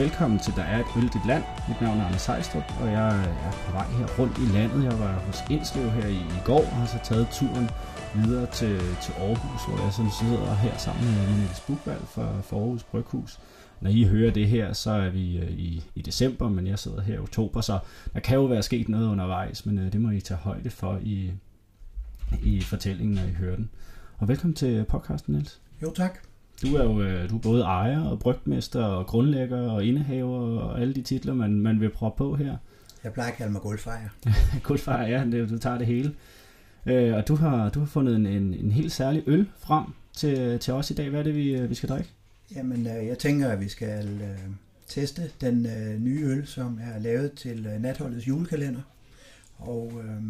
Velkommen til Der er et øldigt land. Mit navn er Anders Sejstrup, og jeg er på vej her rundt i landet. Jeg var hos Indslev her i, i går og har så taget turen videre til, til Aarhus, hvor jeg sådan sidder her sammen med Niels Bukvald fra, fra Aarhus Bryghus. Når I hører det her, så er vi øh, i, i december, men jeg sidder her i oktober, så der kan jo være sket noget undervejs, men øh, det må I tage højde for i, i fortællingen, når I hører den. Og velkommen til podcasten, Niels. Jo, tak. Du er jo øh, du er både ejer og brygmester og grundlægger og indehaver og alle de titler, man, man vil prøve på her. Jeg plejer at kalde mig gulfejer. Gulfejer, ja, det, du tager det hele. Øh, og du har, du har fundet en, en, en helt særlig øl frem til, til os i dag. Hvad er det, vi, øh, vi skal drikke? Jamen, øh, jeg tænker, at vi skal øh, teste den øh, nye øl, som er lavet til øh, Natholdets julekalender. Og øh,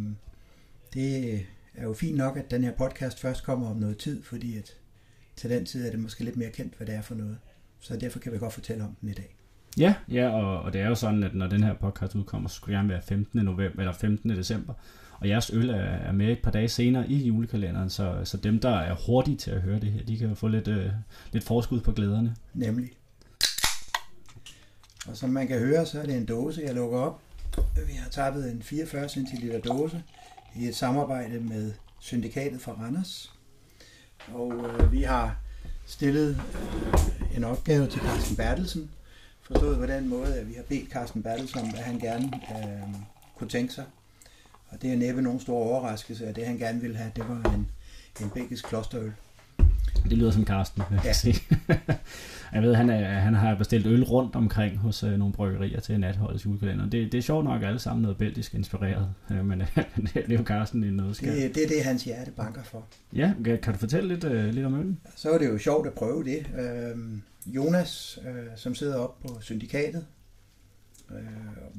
det er jo fint nok, at den her podcast først kommer om noget tid, fordi at til den tid er det måske lidt mere kendt, hvad det er for noget. Så derfor kan vi godt fortælle om den i dag. Ja, ja og, og det er jo sådan, at når den her podcast udkommer, så skulle gerne være 15. november eller 15. december. Og jeres øl er, er med et par dage senere i julekalenderen, så, så dem, der er hurtige til at høre det her, de kan jo få lidt, øh, lidt forskud på glæderne. Nemlig. Og som man kan høre, så er det en dåse, jeg lukker op. Vi har tappet en 44 cl dåse i et samarbejde med Syndikatet fra Randers. Og øh, vi har stillet øh, en opgave til Carsten Bertelsen, forstået på den måde, at vi har bedt Carsten Bertelsen om, hvad han gerne øh, kunne tænke sig. Og det er næppe nogen stor overraskelse, at det han gerne ville have, det var en, en belgisk klosterøl. Det lyder som Karsten, vil jeg Ja. sige. jeg ved, han, er, han har bestilt øl rundt omkring hos øh, nogle bryggerier til natholdets julekalender. Det, det er sjovt nok alle sammen noget belgisk inspireret, øh, men øh, det er jo Karsten i en nødskal. Det, det er det, hans hjerte banker for. Ja, kan, kan du fortælle lidt, øh, lidt om øllen? Så er det jo sjovt at prøve det. Øhm, Jonas, øh, som sidder oppe på syndikatet, øh,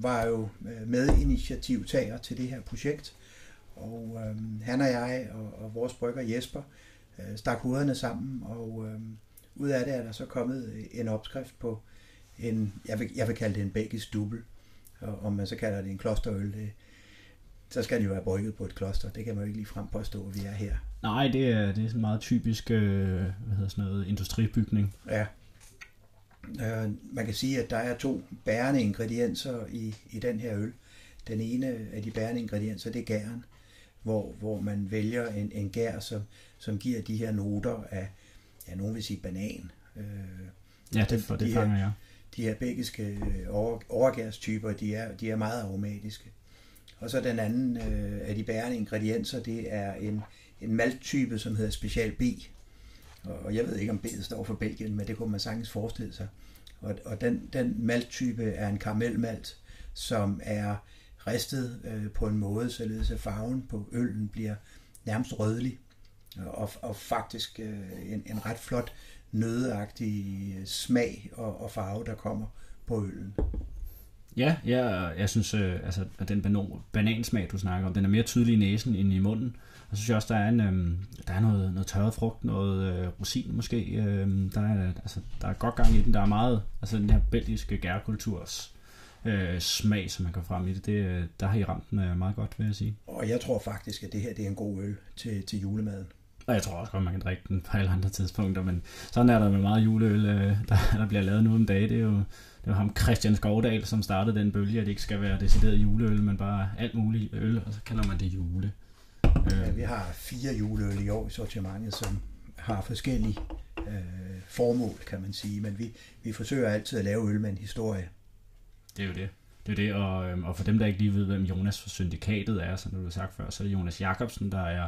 var jo øh, medinitiativtager til det her projekt. Og øh, han og jeg og, og vores brygger Jesper øh, stak hovederne sammen, og øh, ud af det er der så kommet en opskrift på en, jeg vil, jeg vil kalde det en belgisk dubbel, og om man så kalder det en klosterøl, det, så skal den jo være brygget på et kloster. Det kan man jo ikke lige frem påstå, at vi er her. Nej, det er, det er sådan meget typisk øh, hvad hedder sådan noget, industribygning. Ja. Øh, man kan sige, at der er to bærende ingredienser i, i den her øl. Den ene af de bærende ingredienser, det er gæren, hvor, hvor man vælger en, en gær, som, som giver de her noter af, ja, nogen vil sige banan. Øh, Ja, det, for det De her- fanger jeg. de her belgiske over, overgærstyper, de er, de er meget aromatiske. Og så den anden øh, af de bærende ingredienser, det er en, en malttype, som hedder Special B. Og, og jeg ved ikke, om B'et står for Belgien, men det kunne man sagtens forestille sig. Og, og den, den malttype er en karamelmalt, som er ristet øh, på en måde, således at farven på øllen bliver nærmest rødlig. Og, og faktisk øh, en, en ret flot nødeagtig smag og, og farve, der kommer på øllen. Ja, og jeg synes, øh, altså, at den banan, banansmag, du snakker om, den er mere tydelig i næsen end i munden. Og så synes jeg også, der er, en, øh, der er noget, noget tørret frugt, noget øh, rosin måske. Øh, der, er, altså, der er godt gang i den. Der er meget, altså den her belgiske gærkulturs øh, smag, som man kan frem i det, det øh, der har I ramt den øh, meget godt, vil jeg sige. Og jeg tror faktisk, at det her det er en god øl til, til julemaden. Og jeg tror også godt, man kan drikke den på alle andre tidspunkter, men sådan er der med meget juleøl, øh, der, der bliver lavet nu om dagen. Det er jo, det jo ham Christian Skovdal, som startede den bølge, at det ikke skal være decideret juleøl, men bare alt muligt øl, og så kalder man det jule. Ja, Øh, vi har fire juleøl i år i sortimentet, som har forskellige øh, formål, kan man sige. Men vi, vi forsøger altid at lave øl med en historie. det er jo det. Det er det, og, øhm, og for dem, der ikke lige ved, hvem Jonas fra Syndikatet er, som du har sagt før, så er det Jonas Jakobsen, der er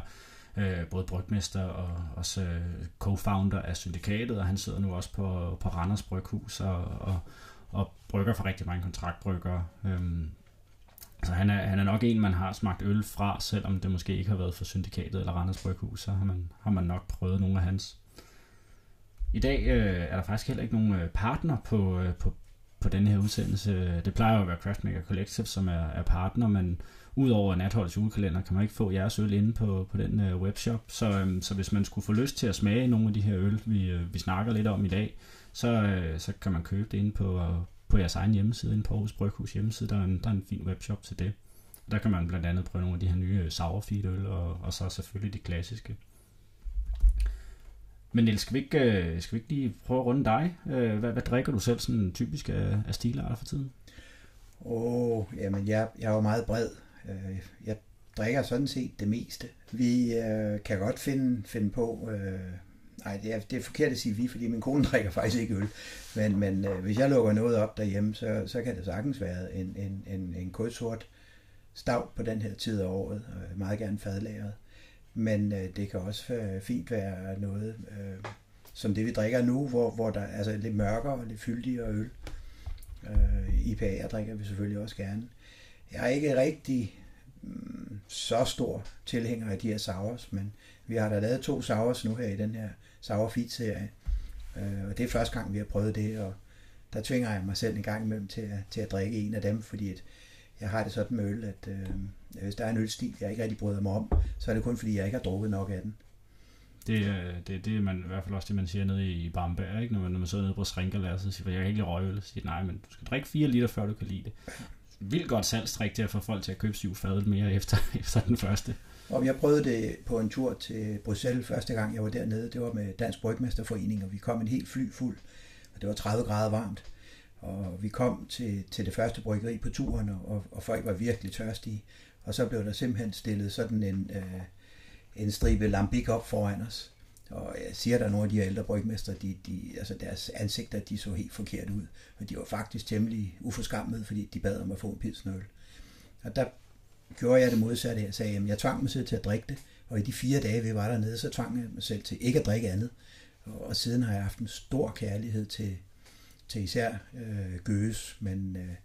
øh, både brygmester og også øh, co-founder af Syndikatet, og han sidder nu også på, på Randers Bryghus og, og, og brygger for rigtig mange kontraktbryggere. Øhm, så han er, han er nok en, man har smagt øl fra, selvom det måske ikke har været for Syndikatet eller Randers Bryghus, så har man, har man nok prøvet nogle af hans. I dag øh, er der faktisk heller ikke nogen øh, partner på, øh, på, på denne her udsendelse. Det plejer jo at være Craftmaker Collective, som er, er partner, men udover Natholdets julekalender, kan man ikke få jeres øl inde på, på den øh, webshop. Så, øh, så hvis man skulle få lyst til at smage nogle af de her øl, vi, øh, vi snakker lidt om i dag, så, øh, så kan man købe det inde på, øh, på jeres egen hjemmeside, inde på Aarhus Bryghus hjemmeside. Der er, en, der er en fin webshop til det. Der kan man blandt andet prøve nogle af de her nye øh, sourfeed øl, og, og så selvfølgelig de klassiske. Men Niels, skal vi ikke, øh, skal vi ikke lige prøve at runde dig? Øh, hvad, hvad drikker du selv sådan typisk af, af stilarter for tiden? Åh, oh, jamen jeg, jeg er jo meget bred. Øh, jeg drikker sådan set det meste. Vi øh, kan godt finde, finde på, øh, nej det er, det er forkert at sige vi, fordi min kone drikker faktisk ikke øl, men, men øh, hvis jeg lukker noget op derhjemme, så, så kan det sagtens være en, en, en, en kodsort stav på den her tid af året, og meget gerne fadlagret. Men øh, det kan også øh, fint være noget, øh, som det vi drikker nu, hvor, hvor der er altså lidt mørkere og lidt fyldigere øl. Øh, IPA'er drikker vi selvfølgelig også gerne. Jeg er ikke rigtig mm, så stor tilhænger af de her Sauers, men vi har da lavet to Sauers nu her i den her Sauer feed serie. Øh, og det er første gang, vi har prøvet det, og der tvinger jeg mig selv en gang imellem til at, til at drikke en af dem, fordi at jeg har det sådan med øl, at øh, hvis der er en ølstil, jeg ikke rigtig bryder mig om, så er det kun fordi, jeg ikke har drukket nok af den. Det er det, det er man, i hvert fald også det, man siger nede i Bamberg, ikke? Når, man, når man sidder nede på Srinkerlærer, så siger jeg kan ikke lide røgøl. Så siger nej, men du skal drikke 4 liter, før du kan lide det. Vildt godt salgstrik til at få folk til at købe syv fadel mere efter, efter den første. Og jeg prøvede det på en tur til Bruxelles første gang, jeg var dernede. Det var med Dansk Brygmesterforening, og vi kom en helt fly fuld, og det var 30 grader varmt. Og vi kom til, til det første bryggeri på turen, og, og folk var virkelig tørstige. Og så blev der simpelthen stillet sådan en, øh, en stribe lambik op foran os. Og jeg siger, der er nogle af de her ældre brygmester, de, de, altså deres ansigter, de så helt forkert ud. Og de var faktisk temmelig uforskammede, fordi de bad om at få en pilsnøl. Og der gjorde jeg det modsatte. Jeg sagde, at jeg tvang mig selv til at drikke det. Og i de fire dage, vi var dernede, så tvang jeg mig selv til ikke at drikke andet. Og siden har jeg haft en stor kærlighed til, til især øh, gøs, men øh,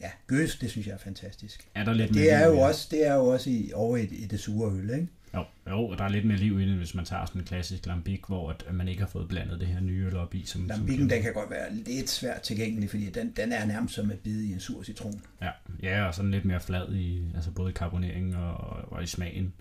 ja, gøs, det synes jeg er fantastisk. Er der lidt det, er jo også, det er jo også i, over i, i det sure øl, ikke? Jo, jo, der er lidt mere liv i det, hvis man tager sådan en klassisk lambik, hvor at man ikke har fået blandet det her nye øl op i. Som, Lambikken, den kan godt være lidt svært tilgængelig, fordi den, den er nærmest som at bide i en sur citron. Ja, ja og sådan lidt mere flad i, altså både i karbonering og, og i smagen.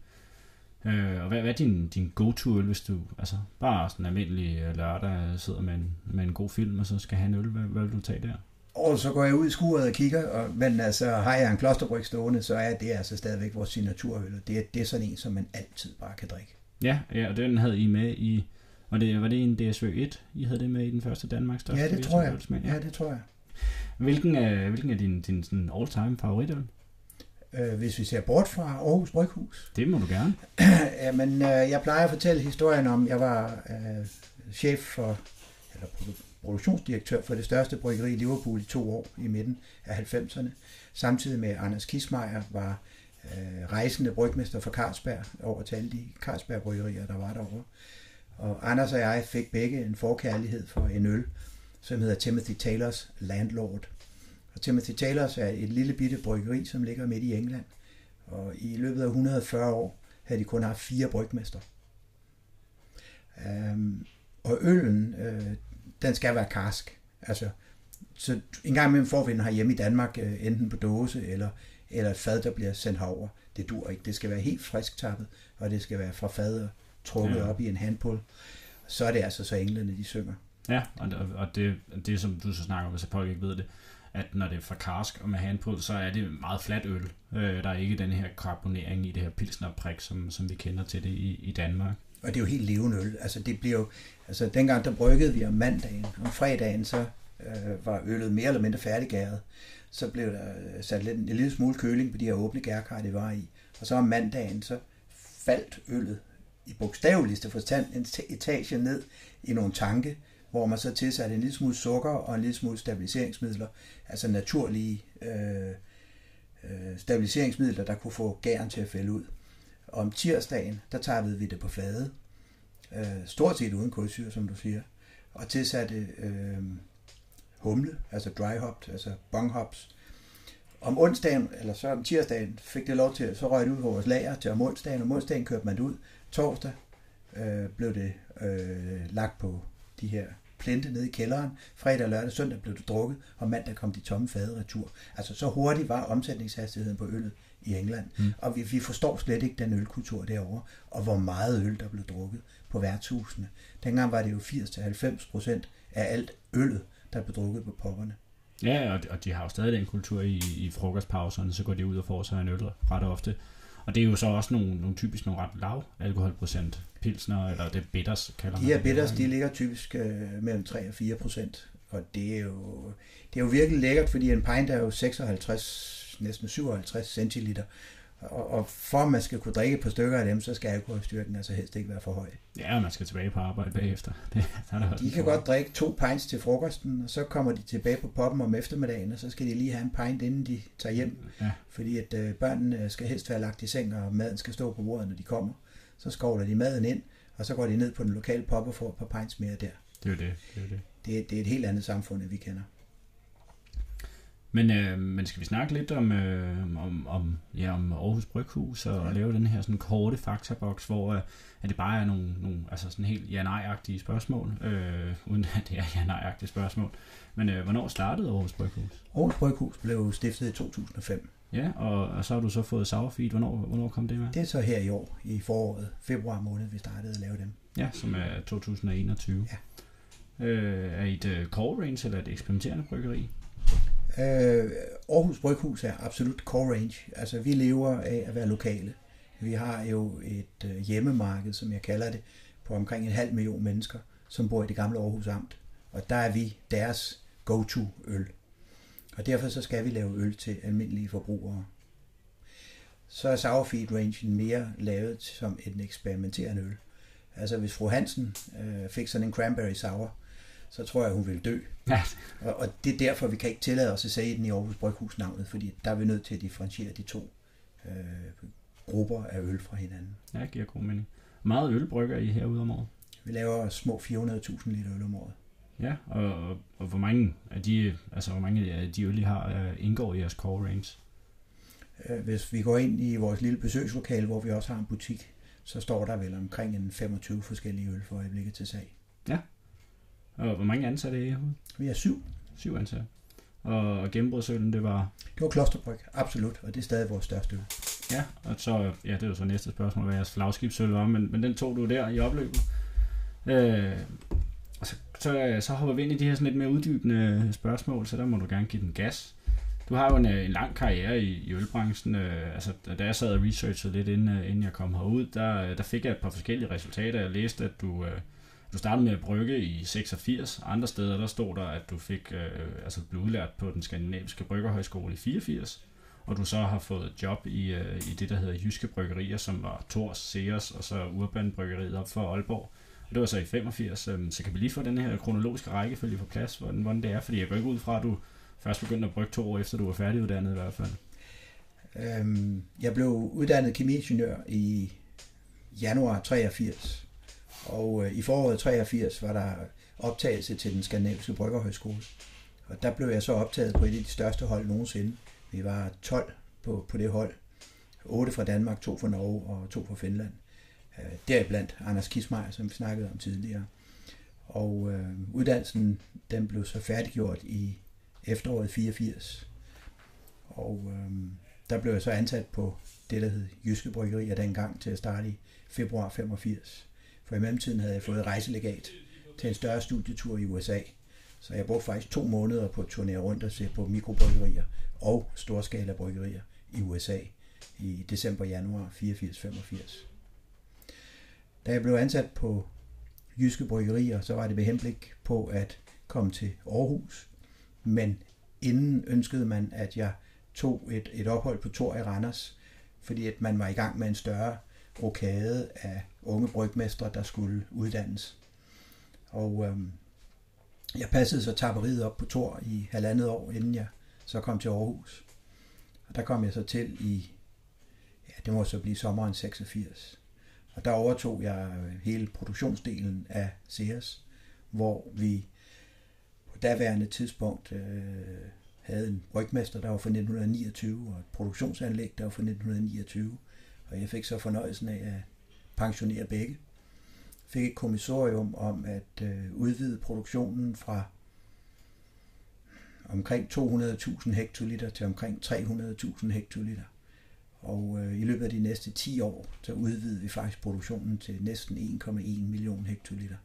Øh, og hvad, hvad er din, din go-to-øl, hvis du altså, bare sådan en almindelig øh, lørdag sidder med en, med en god film, og så skal have en øl? Hvad, hvad vil du tage der? Og så går jeg ud i skuret og kigger, og, men altså har jeg en klosterbryg stående, så er det altså stadigvæk vores signaturøl, og det, det er sådan en, som man altid bare kan drikke. Ja, ja og den havde I med i, var det, var det en DSV 1, I havde det med i den første Danmarks største Ja, det tror jeg. Ja. ja, det tror jeg. Hvilken er, hvilken er din, din sådan all-time favoritøl? Øh, hvis vi ser bort fra Aarhus Bryghus. Det må du gerne. ja, men øh, jeg plejer at fortælle historien om, jeg var øh, chef for, eller produktionsdirektør for det største bryggeri i Liverpool i to år i midten af 90'erne. Samtidig med Anders Kismeier var øh, rejsende brygmester for Carlsberg over til alle de Carlsberg bryggerier, der var derovre. Og Anders og jeg fik begge en forkærlighed for en øl, som hedder Timothy Taylors Landlord. Og Timothy Taylors er et lille bitte bryggeri, som ligger midt i England. Og i løbet af 140 år havde de kun haft fire brygmester. Um, øhm, og øllen, øh, den skal være karsk. Altså, så en gang imellem får vi den hjemme i Danmark, øh, enten på dåse eller, eller et fad, der bliver sendt herover. Det dur ikke. Det skal være helt frisk tappet, og det skal være fra fadet trukket ja. op i en handpul. Så er det altså så englene, de synger. Ja, og det, og det, det som du så snakker om, hvis folk ikke ved det, at når det er fra karsk og med handpul, så er det meget fladt øl. Øh, der er ikke den her karbonering i det her pilsnerprik, som, som vi kender til det i, i Danmark. Og det er jo helt levende øl. Altså det bliver jo, altså dengang der bryggede vi om mandagen. Om fredagen så øh, var øllet mere eller mindre færdiggæret. Så blev der øh, sat lidt, en lille smule køling på de her åbne gærkar, det var i. Og så om mandagen så faldt øllet i bogstaveligste forstand en etage ned i nogle tanke, hvor man så tilsatte en lille smule sukker og en lille smule stabiliseringsmidler, altså naturlige øh, øh, stabiliseringsmidler, der kunne få gæren til at fælde ud. Og om tirsdagen, der tappede vi det på flade, øh, stort set uden kulsyre, som du siger, og tilsatte øh, humle, altså dry hopped, altså bong hops. Om onsdagen, eller så om tirsdagen, fik det lov til, så røg det ud på vores lager til om onsdagen, og om onsdagen kørte man det ud. Torsdag øh, blev det øh, lagt på de her plente nede i kælderen. Fredag, lørdag, søndag blev det drukket, og mandag kom de tomme fade retur. Altså så hurtigt var omsætningshastigheden på øllet i England. Mm. Og vi, vi forstår slet ikke den ølkultur derovre, og hvor meget øl, der blev drukket på værtshusene. Dengang var det jo 80-90 procent af alt øllet, der blev drukket på popperne. Ja, og de, og de har jo stadig den kultur i, i frokostpauserne, så går de ud og får sig en øl ret ofte. Og det er jo så også nogle, nogle typisk nogle ret lav alkoholprocent pilsner, eller det bitters kalder man De her bitters, de ligger typisk øh, mellem 3 og 4 procent. Og det er, jo, det er jo virkelig lækkert, fordi en pint er jo 56, næsten 57 centiliter. Og, og for at man skal kunne drikke et par stykker af dem, så skal alkoholstyrken altså helst ikke være for høj. Ja, og man skal tilbage på arbejde bagefter. Det, der er der de kan godt drikke to pints til frokosten, og så kommer de tilbage på poppen om eftermiddagen, og så skal de lige have en pint, inden de tager hjem. Ja. Fordi at øh, børnene skal helst være lagt i seng, og maden skal stå på bordet, når de kommer. Så skovler de maden ind, og så går de ned på den lokale pop og får et par pints mere der. Det er jo det. Det er, det. Det, det er et helt andet samfund, end vi kender. Men, øh, men skal vi snakke lidt om, øh, om, om, ja, om Aarhus Bryghus og ja. lave den her sådan korte faktaboks, hvor øh, at det bare er nogle, nogle altså sådan helt ja-nej-agtige spørgsmål, øh, uden at det er ja-nej-agtige spørgsmål. Men øh, hvornår startede Aarhus Bryghus? Aarhus Bryghus blev stiftet i 2005. Ja, og, og så har du så fået Sauerfeed. Hvornår, hvornår kom det med? Det er så her i år, i foråret, februar måned, vi startede at lave dem. Ja, som er 2021. Ja. Øh, er I et uh, core range eller et eksperimenterende bryggeri? Øh, Aarhus Bryghus er absolut core range. Altså, vi lever af at være lokale. Vi har jo et øh, hjemmemarked, som jeg kalder det, på omkring en halv million mennesker, som bor i det gamle Aarhus Amt. Og der er vi deres go-to-øl. Og derfor så skal vi lave øl til almindelige forbrugere. Så er Sour Feed Rangen mere lavet som en eksperimenterende øl. Altså hvis fru Hansen øh, fik sådan en cranberry sour, så tror jeg, hun vil dø. Ja. Og, og det er derfor, vi kan ikke tillade os at sige den i Aarhus Bryghus navnet, fordi der er vi nødt til at differentiere de to øh, grupper af øl fra hinanden. Ja, det giver god mening. Meget øl brygger I herude om året? Vi laver små 400.000 liter øl om året. Ja, og, og, og hvor mange af de, altså hvor mange af de øl, I har, indgår i jeres core range? Øh, hvis vi går ind i vores lille besøgslokale, hvor vi også har en butik, så står der vel omkring en 25 forskellige øl for øjeblikket til sag. Ja, og hvor mange ansatte er I herude? Vi er syv. Syv ansatte. Og gennembrudsøllen, det var? Det var Klosterbryg, absolut, og det er stadig vores største øl. Ja, og så, ja, det er jo så næste spørgsmål, hvad jeres flagskibsøl var, men, men den tog du der i opløbet. Øh, og så, så, så hopper vi ind i de her sådan lidt mere uddybende spørgsmål, så der må du gerne give den gas. Du har jo en, en lang karriere i, i ølbranchen. Øh, altså, da jeg sad og researchede lidt, inden, inden jeg kom herud, der, der fik jeg et par forskellige resultater. Jeg læste, at du, øh, du startede med at brygge i 86. Andre steder, der stod der, at du fik, øh, altså blev udlært på den skandinaviske bryggerhøjskole i 84. Og du så har fået job i, øh, i det, der hedder Jyske Bryggerier, som var Tors, Sears og så Urban Bryggeriet op for Aalborg. Og det var så i 85. Øh, så kan vi lige få den her kronologiske rækkefølge på plads, hvordan, hvordan det er? Fordi jeg går ikke ud fra, at du først begyndte at brygge to år efter, du var færdiguddannet i hvert fald. Øhm, jeg blev uddannet kemiingeniør i januar 83 og øh, i foråret 83 var der optagelse til den skandinaviske bryggerhøjskole. Og der blev jeg så optaget på et af de største hold nogensinde. Vi var 12 på, på det hold. 8 fra Danmark, 2 fra Norge og 2 fra Finland. Øh, deriblandt Anders Kismeier, som vi snakkede om tidligere. Og øh, uddannelsen den blev så færdiggjort i efteråret 84. Og øh, der blev jeg så ansat på det, der hed Jyske Bryggerier dengang til at starte i februar 85. For i mellemtiden havde jeg fået rejselegat til en større studietur i USA. Så jeg brugte faktisk to måneder på at turnere rundt og se på mikrobryggerier og storskala bryggerier i USA i december-januar 84-85. Da jeg blev ansat på jyske bryggerier, så var det med henblik på at komme til Aarhus. Men inden ønskede man, at jeg tog et, et ophold på Tor i Randers, fordi at man var i gang med en større rokade af unge brygmestre, der skulle uddannes. Og øhm, jeg passede så tapperiet op på Tor i halvandet år, inden jeg så kom til Aarhus. Og der kom jeg så til i, ja, det må så blive sommeren 86. Og der overtog jeg hele produktionsdelen af Sears, hvor vi på daværende tidspunkt øh, havde en brygmester, der var fra 1929, og et produktionsanlæg, der var fra 1929. Og jeg fik så fornøjelsen af at pensionere begge. Fik et kommissorium om at øh, udvide produktionen fra omkring 200.000 hektoliter til omkring 300.000 hektoliter. Og øh, i løbet af de næste 10 år, så udvidede vi faktisk produktionen til næsten 1,1 million hektoliter.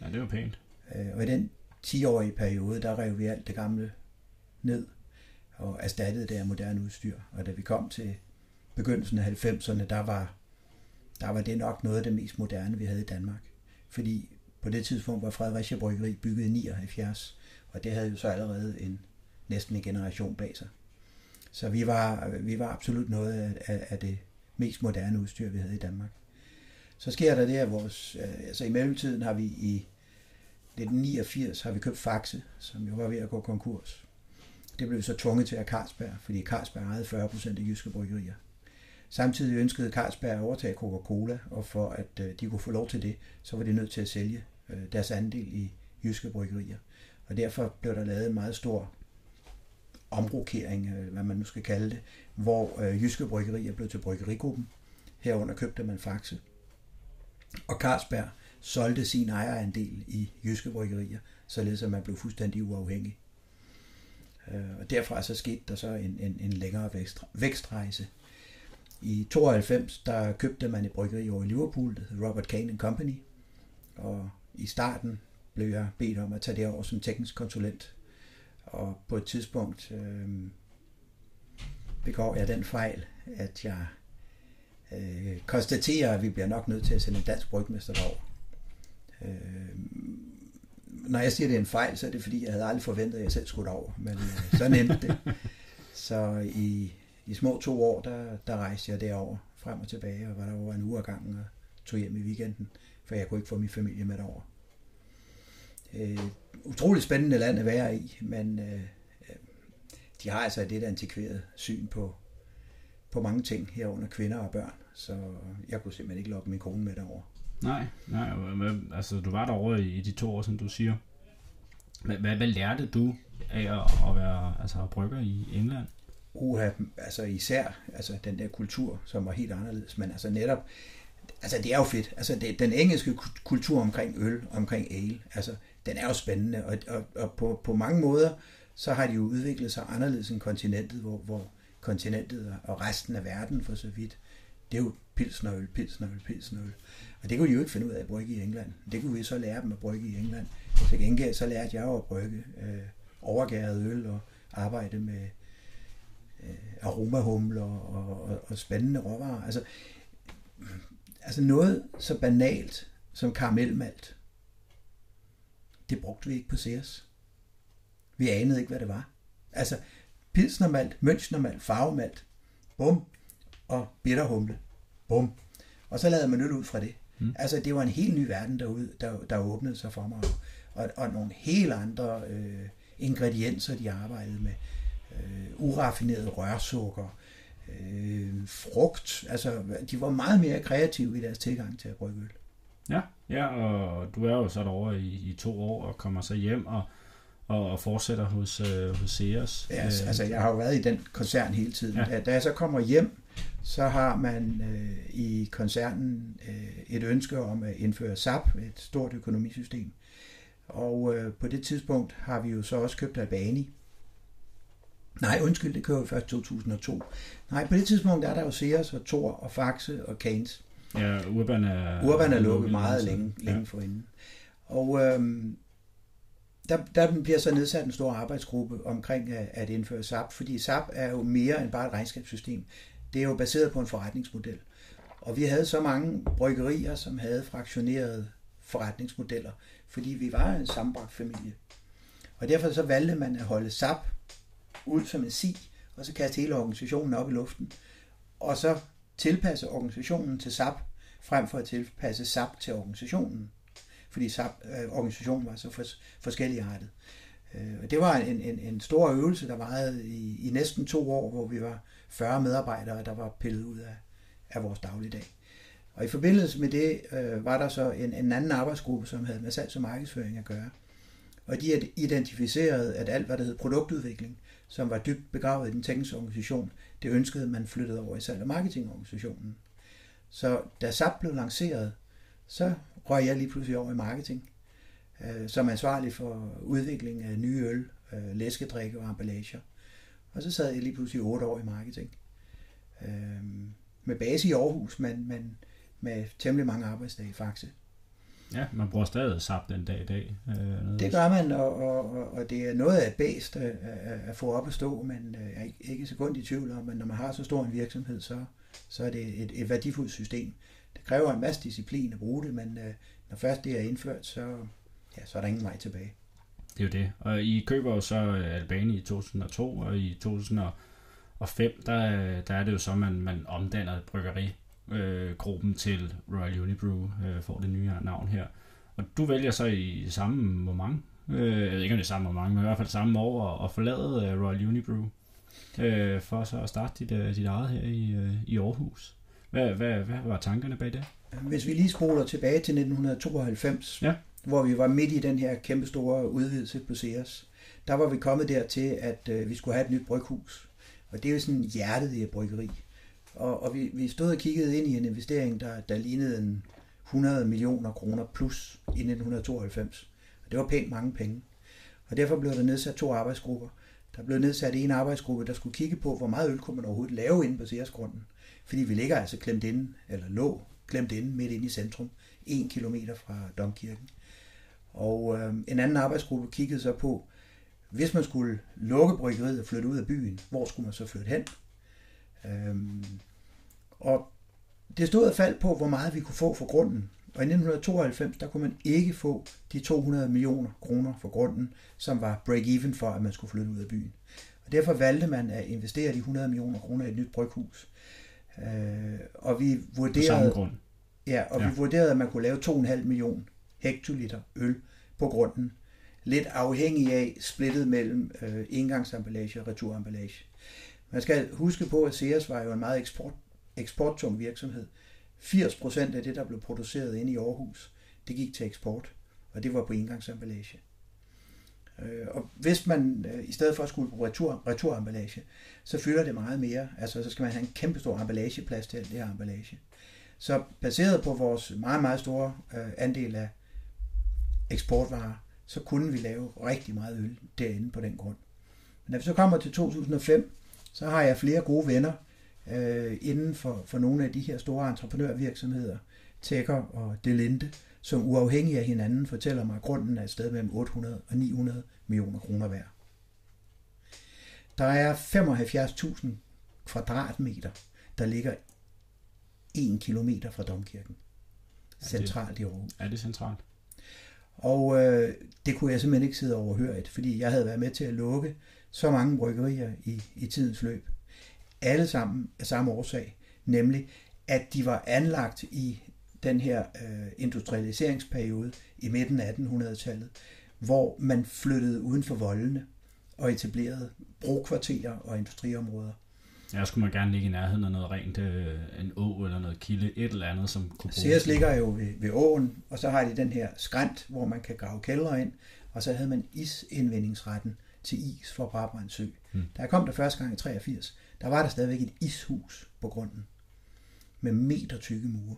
Ja, det var pænt. Øh, og i den 10-årige periode, der rev vi alt det gamle ned og erstattede det af moderne udstyr. Og da vi kom til begyndelsen af 90'erne, der var, der var det nok noget af det mest moderne, vi havde i Danmark. Fordi på det tidspunkt var Fredericia Bryggeri bygget i 79, og det havde jo så allerede en næsten en generation bag sig. Så vi var, vi var absolut noget af, af det mest moderne udstyr, vi havde i Danmark. Så sker der det, at vores, øh, altså i mellemtiden har vi i 1989 har vi købt Faxe, som jo var ved at gå konkurs. Det blev så tvunget til af Carlsberg, fordi Carlsberg ejede 40 procent af jyske bryggerier. Samtidig ønskede Carlsberg at overtage Coca-Cola, og for at øh, de kunne få lov til det, så var de nødt til at sælge øh, deres andel i jyske bryggerier. Og derfor blev der lavet en meget stor omrokering, øh, hvad man nu skal kalde det, hvor øh, jyske bryggerier blev til bryggerigruppen. Herunder købte man Faxe. Og Carlsberg solgte sin ejerandel i jyske bryggerier, således at man blev fuldstændig uafhængig. Øh, og derfra så skete der så en, en, en længere vækst, vækstrejse. I 92 der købte man et bryggeri over i Liverpool, det hed Robert Kane Company, og i starten blev jeg bedt om at tage det over som teknisk konsulent. Og på et tidspunkt øh, begår jeg den fejl, at jeg øh, konstaterer, at vi bliver nok nødt til at sende en dansk brygmester derover. Øh, når jeg siger, at det er en fejl, så er det fordi, jeg havde aldrig forventet, at jeg selv skulle over. Men øh, sådan endte det. Så i de små to år, der, der rejste jeg derover frem og tilbage, og var der over en uge ad gangen og tog hjem i weekenden, for jeg kunne ikke få min familie med derover. Øh, utroligt spændende land at være i, men øh, øh de har altså et lidt antikveret syn på, på mange ting herunder kvinder og børn, så jeg kunne simpelthen ikke lokke min kone med derover. Nej, nej, altså du var derovre i, i de to år, som du siger. Hvad, hvad, hvad lærte du af at, at være altså, brygger i England? Uha, altså især altså den der kultur, som var helt anderledes, men altså netop, altså det er jo fedt. Altså det, den engelske kultur omkring øl, omkring ale, altså den er jo spændende, og, og, og på, på mange måder, så har de jo udviklet sig anderledes end kontinentet, hvor, hvor kontinentet og resten af verden for så vidt, det er jo pilsnerøl, pilsnerøl, pilsnerøl. Og det kunne de jo ikke finde ud af at brygge i England. Det kunne vi så lære dem at brygge i England. Til gengæld så lærte jeg jo at brygge øh, overgæret øl og arbejde med aromahumler og, og, og spændende råvarer. Altså, altså noget så banalt som karamelmalt, det brugte vi ikke på Sears. Vi anede ikke, hvad det var. Altså, pilsnermalt, mønchnermalt, farvemalt, bum, og bitterhumle, bum. Og så lavede man øl ud fra det. Mm. Altså, det var en helt ny verden derude, der, der åbnede sig for mig. Og, og nogle helt andre øh, ingredienser, de arbejdede med. Øh, uraffineret rørsukker, øh, frugt. Altså, de var meget mere kreative i deres tilgang til at brygge øl. Ja, ja, og du er jo så derovre i, i to år og kommer så hjem og, og, og fortsætter hos, øh, hos Sears. Ja, altså, altså, jeg har jo været i den koncern hele tiden. Ja. Da, da jeg så kommer hjem, så har man øh, i koncernen øh, et ønske om at indføre SAP, et stort økonomisystem. Og øh, på det tidspunkt har vi jo så også købt Albani. Nej, undskyld, det kører jo først 2002. Nej, på det tidspunkt er der jo Sears og Thor og Faxe og Keynes. Ja, Urban er, Urban er lukket meget længe, længe ja. forinden. Og øhm, der, der bliver så nedsat en stor arbejdsgruppe omkring at, at indføre SAP, fordi SAP er jo mere end bare et regnskabssystem det er jo baseret på en forretningsmodel. Og vi havde så mange bryggerier, som havde fraktionerede forretningsmodeller, fordi vi var en sammenbragt familie. Og derfor så valgte man at holde SAP ud som en sig, og så kaste hele organisationen op i luften, og så tilpasse organisationen til SAP, frem for at tilpasse SAP til organisationen. Fordi SAP, øh, organisationen var så fors, forskelligartet. Øh, og det var en, en, en stor øvelse, der varede i, i næsten to år, hvor vi var 40 medarbejdere, der var pillet ud af, af vores dagligdag. Og i forbindelse med det øh, var der så en, en anden arbejdsgruppe, som havde med salgs- og markedsføring at gøre. Og de identificerede, at alt, hvad der hed produktudvikling, som var dybt begravet i den tekniske organisation, det ønskede man flyttede over i salg- og marketingorganisationen. Så da SAP blev lanceret, så røg jeg lige pludselig over i marketing, øh, som ansvarlig for udvikling af nye øl, øh, læskedrikke og emballager. Og så sad jeg lige pludselig otte år i marketing. Øh, med base i Aarhus, men, men med temmelig mange arbejdsdage i Faxe. Ja, man bruger stadig SAP den dag i dag. Øh, det gør man, og, og, og det er noget af bedst at, at, få op at stå, men øh, jeg er ikke, ikke sekund i tvivl om, at når man har så stor en virksomhed, så, så er det et, et værdifuldt system. Det kræver en masse disciplin at bruge det, men øh, når først det er indført, så, ja, så er der ingen vej tilbage. Det er jo det. Og I køber jo så Albani i 2002, og i 2005, der, der er det jo så, man, man omdanner bryggeri øh, gruppen til Royal Unibrew, øh, får det nye navn her. Og du vælger så i samme moment, øh, jeg ved ikke om det er samme moment, men i hvert fald samme år, at forlade øh, Royal Unibrew, øh, for så at starte dit, øh, dit eget her i, øh, i Aarhus. Hvad, hvad, hvad var tankerne bag det? Hvis vi lige spoler tilbage til 1992, ja. hvor vi var midt i den her kæmpe store udvidelse på Sears, der var vi kommet dertil, at øh, vi skulle have et nyt bryghus. Og det er jo sådan hjertet i et bryggeri. Og, og vi, vi stod og kiggede ind i en investering, der, der lignede en 100 millioner kroner plus i 1992. Og det var pænt mange penge. Og derfor blev der nedsat to arbejdsgrupper. Der blev nedsat en arbejdsgruppe, der skulle kigge på, hvor meget øl kunne man overhovedet lave inde på Seersgrunden. Fordi vi ligger altså klemt inde, eller lå klemt inde midt inde i centrum, en kilometer fra Domkirken. Og øh, en anden arbejdsgruppe kiggede så på, hvis man skulle lukke bryggeriet og flytte ud af byen, hvor skulle man så flytte hen? Øhm, og det stod og faldt på, hvor meget vi kunne få for grunden. Og i 1992, der kunne man ikke få de 200 millioner kroner for grunden, som var break-even for, at man skulle flytte ud af byen. Og derfor valgte man at investere de 100 millioner kroner i et nyt bryghus. Øh, og vi vurderede, grund. Ja, og ja. vi vurderede, at man kunne lave 2,5 millioner hektoliter øl på grunden. Lidt afhængig af splittet mellem øh, indgangsemballage og returemballage. Man skal huske på, at Sears var jo en meget eksport, eksporttung virksomhed. 80% af det, der blev produceret inde i Aarhus, det gik til eksport, og det var på engangsemballage. Øh, og hvis man øh, i stedet for at skulle bruge retur, returemballage, så fylder det meget mere. Altså så skal man have en kæmpe stor emballageplads til alt det her emballage. Så baseret på vores meget, meget store øh, andel af eksportvarer, så kunne vi lave rigtig meget øl derinde på den grund. Men når vi så kommer til 2005, så har jeg flere gode venner øh, inden for, for nogle af de her store entreprenørvirksomheder, Tækker og Delinde, som uafhængige af hinanden fortæller mig, at grunden er et sted mellem 800 og 900 millioner kroner værd. Der er 75.000 kvadratmeter, der ligger 1 kilometer fra Domkirken. Centralt i Aarhus. Er det centralt? Og øh, det kunne jeg simpelthen ikke sidde overhørt, fordi jeg havde været med til at lukke så mange bryggerier i, i tidens løb. Alle sammen af samme årsag, nemlig at de var anlagt i den her øh, industrialiseringsperiode i midten af 1800-tallet, hvor man flyttede uden for voldene og etablerede brokvarterer og industriområder. Ja, skulle man gerne ligge i nærheden af noget rent, øh, en å eller noget kilde, et eller andet, som kunne bruges. Sears ligger jo ved, ved åen, og så har de den her skrænt, hvor man kan grave kælder ind, og så havde man isindvindingsretten til is for Brabrand Sø. Mm. Da jeg kom der første gang i 83, der var der stadigvæk et ishus på grunden med meter tykke mure.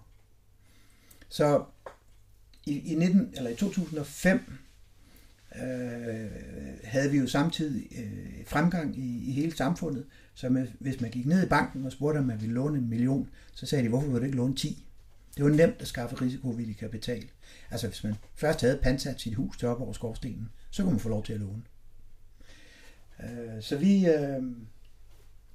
Så i, i, 19, eller i 2005 øh, havde vi jo samtidig øh, fremgang i, i hele samfundet, så med, hvis man gik ned i banken og spurgte, om man ville låne en million, så sagde de, hvorfor vil du ikke låne 10? Det var nemt at skaffe risikovillig kapital. Altså hvis man først havde pansat sit hus til op over skorstenen, så kunne man få lov til at låne. Øh, så vi, øh,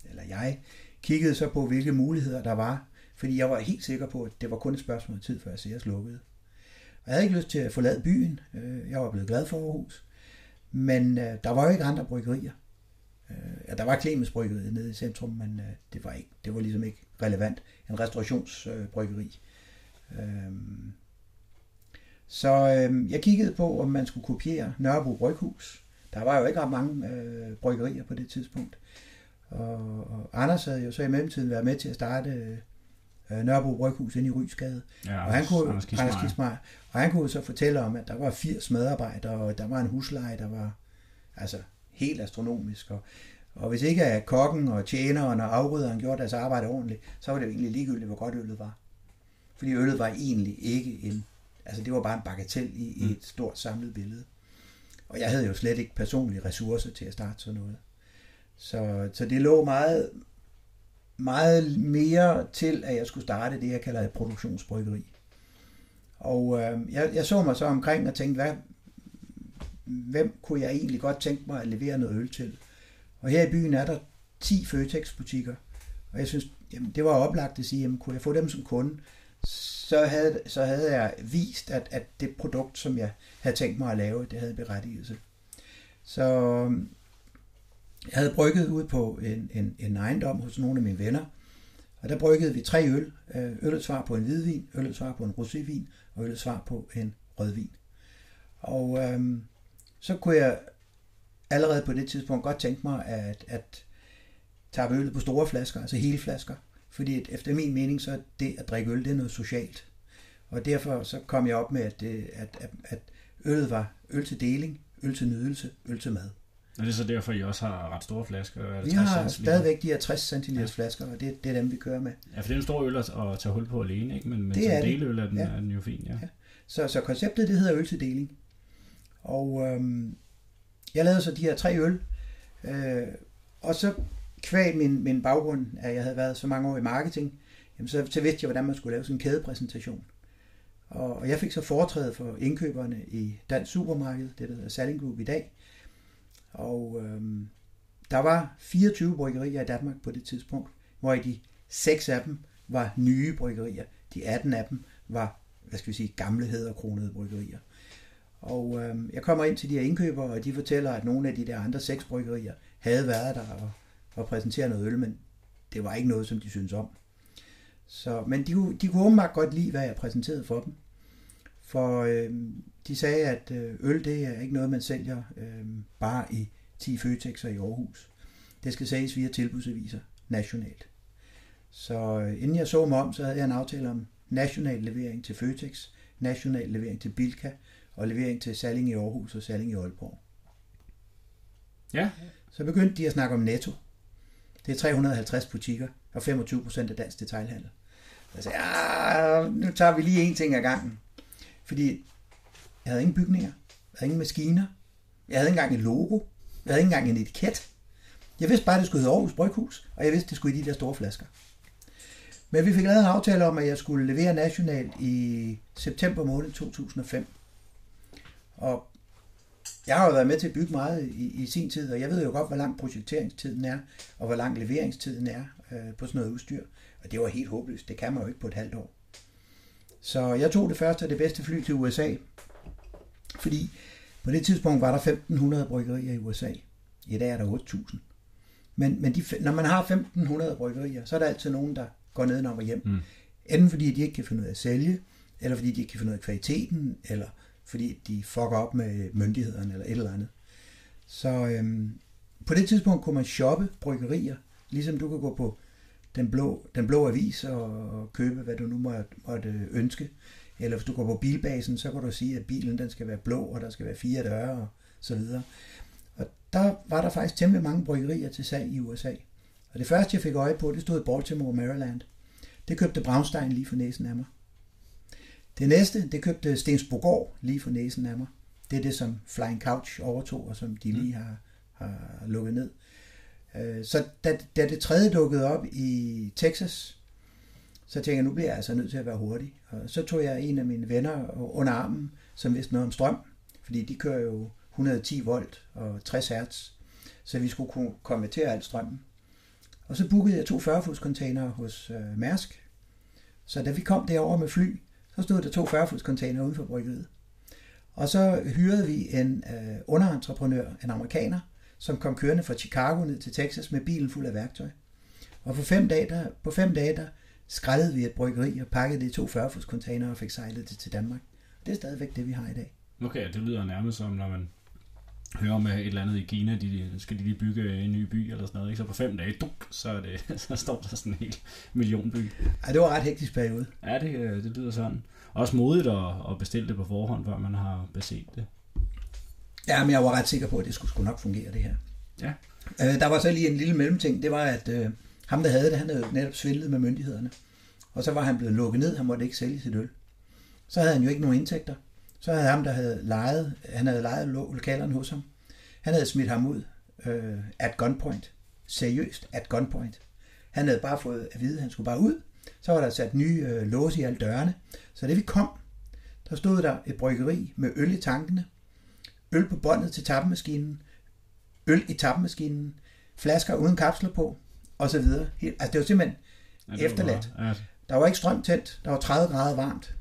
eller jeg, kiggede så på, hvilke muligheder der var, fordi jeg var helt sikker på, at det var kun et spørgsmål af tid, før jeg lukkede. Og jeg havde ikke lyst til at forlade byen. Øh, jeg var blevet glad for Aarhus. Men øh, der var jo ikke andre bryggerier. Øh, ja, der var Clemens Bryggeriet nede i centrum, men det var ikke, det var ligesom ikke relevant. En restaurationsbryggeri. Så jeg kiggede på, om man skulle kopiere Nørrebro Bryghus. Der var jo ikke ret mange øh, bryggerier på det tidspunkt. Og, og Anders havde jo så i mellemtiden været med til at starte øh, Nørrebro Bryghus inde i Rysgade. Ja, og han kunne, Anders Kismar. Og han kunne så fortælle om, at der var 80 medarbejdere, og der var en husleje, der var altså helt astronomisk. Og, og hvis ikke at kokken og tjeneren og afrydderen gjorde deres arbejde ordentligt, så var det jo egentlig ligegyldigt, hvor godt øllet var. Fordi øllet var egentlig ikke en... Altså det var bare en bagatel i, mm. i et stort samlet billede. Og jeg havde jo slet ikke personlige ressourcer til at starte sådan noget. Så, så det lå meget, meget mere til, at jeg skulle starte det, jeg kalder et produktionsbryggeri. Og øh, jeg, jeg så mig så omkring og tænkte, hvad, hvem kunne jeg egentlig godt tænke mig at levere noget øl til? Og her i byen er der 10 Føtex-butikker, og jeg synes, jamen, det var oplagt at sige, jamen, kunne jeg få dem som kunde? Så havde, så havde jeg vist, at, at det produkt, som jeg havde tænkt mig at lave, det havde berettigelse. Så jeg havde brygget ud på en, en, en ejendom hos nogle af mine venner, og der bryggede vi tre øl. Øh, øllet svar på en hvidvin, øllet svar på en rosévin, og øllet svar på en rødvin. Og øhm, så kunne jeg allerede på det tidspunkt godt tænke mig at, at tage øllet på store flasker, altså hele flasker. Fordi at efter min mening, så er det at drikke øl, det er noget socialt. Og derfor så kom jeg op med, at, det, at, at, at øllet var øl til deling, øl til nydelse, øl til mad. Og det er så derfor, I også har ret store flasker? Er det vi har stadigvæk de her 60 cm ja. flasker, og det, det er dem, vi kører med. Ja, for det er en stor øl at, at tage hul på alene, ikke? men, men det som deløl er den, ja. er den jo fin. Ja. ja. Så, så konceptet, det hedder øl til deling. Og øhm, jeg lavede så de her tre øl, øh, og så kvæg min, min baggrund, at jeg havde været så mange år i marketing, jamen så, så vidste jeg, hvordan man skulle lave sådan en kædepræsentation. Og, og jeg fik så foretrædet for indkøberne i Dansk Supermarked, det der hedder Salling Group i dag. Og øhm, der var 24 bryggerier i Danmark på det tidspunkt, hvor i de seks af dem var nye bryggerier. De 18 af dem var, hvad skal vi sige, gamle hedderkronede bryggerier. Og øhm, jeg kommer ind til de her indkøbere, og de fortæller, at nogle af de der andre seks bryggerier havde været der og, og præsenteret noget øl, men det var ikke noget, som de synes om. Så, men de, de kunne åbenbart godt lide, hvad jeg præsenterede for dem. For øh, de sagde, at øh, øl det er ikke noget, man sælger øh, bare i 10 Føtexer i Aarhus. Det skal sælges via tilbudsaviser nationalt. Så øh, inden jeg så mig om, så havde jeg en aftale om national levering til Føtex, national levering til Bilka og levering til Salling i Aarhus og Salling i Aalborg. Ja. Så begyndte de at snakke om netto. Det er 350 butikker og 25 procent af dansk detailhandel. Så jeg sagde, ja, nu tager vi lige en ting ad gangen. Fordi jeg havde ingen bygninger, jeg havde ingen maskiner, jeg havde ikke engang et logo, jeg havde ikke engang en etiket. Jeg vidste bare, at det skulle hedde Aarhus Bryghus, og jeg vidste, at det skulle i de der store flasker. Men vi fik lavet en aftale om, at jeg skulle levere nationalt i september måned 2005. Og jeg har jo været med til at bygge meget i, i sin tid, og jeg ved jo godt, hvor lang projekteringstiden er, og hvor lang leveringstiden er øh, på sådan noget udstyr. Og det var helt håbløst. Det kan man jo ikke på et halvt år. Så jeg tog det første og det bedste fly til USA, fordi på det tidspunkt var der 1500 bryggerier i USA. I dag er der 8000. Men, men de, når man har 1500 bryggerier, så er der altid nogen, der går ned og hjem. Mm. Enten fordi de ikke kan finde ud af at sælge, eller fordi de ikke kan finde ud af kvaliteten, eller fordi de fucker op med myndighederne, eller et eller andet. Så øhm, på det tidspunkt kunne man shoppe bryggerier, ligesom du kan gå på den blå, den blå avis og købe, hvad du nu måtte, måtte ønske. Eller hvis du går på bilbasen, så kan du sige, at bilen den skal være blå, og der skal være fire døre og så videre. Og der var der faktisk temmelig mange bryggerier til salg i USA. Og det første, jeg fik øje på, det stod i Baltimore, Maryland. Det købte Braunstein lige for næsen af mig. Det næste, det købte Stensbogård lige for næsen af mig. Det er det, som Flying Couch overtog, og som de lige har, har lukket ned. Øh, så da, da det tredje dukkede op i Texas, så tænkte jeg, nu bliver jeg altså nødt til at være hurtig. Og så tog jeg en af mine venner under armen, som vidste noget om strøm, fordi de kører jo 110 volt og 60 hertz, så vi skulle kunne konvertere alt strømmen. Og så bookede jeg to 40 fods container hos øh, Mærsk. Så da vi kom derover med fly, så stod der to 40 fods container uden for bryggeriet. Og så hyrede vi en øh, underentreprenør, en amerikaner, som kom kørende fra Chicago ned til Texas med bilen fuld af værktøj. Og for fem dage, der, på fem dage, der skrællede vi et bryggeri og pakkede det i to 40 container og fik sejlet det til Danmark. Det er stadigvæk det, vi har i dag. Okay, det lyder nærmest som, når man hører med et eller andet i Kina, de, skal de lige bygge en ny by eller sådan noget, ikke? så på fem dage, duk, så, er det, så står der sådan en hel millionby. Ja, det var ret hektisk periode. Ja, det, øh, det lyder sådan. Også modigt at, at bestille det på forhånd, før man har beset det. Ja, men jeg var ret sikker på, at det skulle, skulle nok fungere, det her. Ja. Øh, der var så lige en lille mellemting, det var, at øh, ham, der havde det, han havde netop svindlet med myndighederne. Og så var han blevet lukket ned, han måtte ikke sælge sit øl. Så havde han jo ikke nogen indtægter. Så havde ham, der havde lejet, han havde lejet lokalerne hos ham, han havde smidt ham ud øh, at gunpoint. Seriøst, at gunpoint. Han havde bare fået at vide, at han skulle bare ud. Så var der sat nye øh, låse i alle dørene. Så det vi kom, der stod der et bryggeri med øl i tankene, øl på båndet til tappemaskinen, øl i tappemaskinen, flasker uden kapsler på, og så videre. Helt, altså det var simpelthen Ja, det var efterladt. bare- Ja, Der var ikke strøm tændt, der var 30 grader varmt,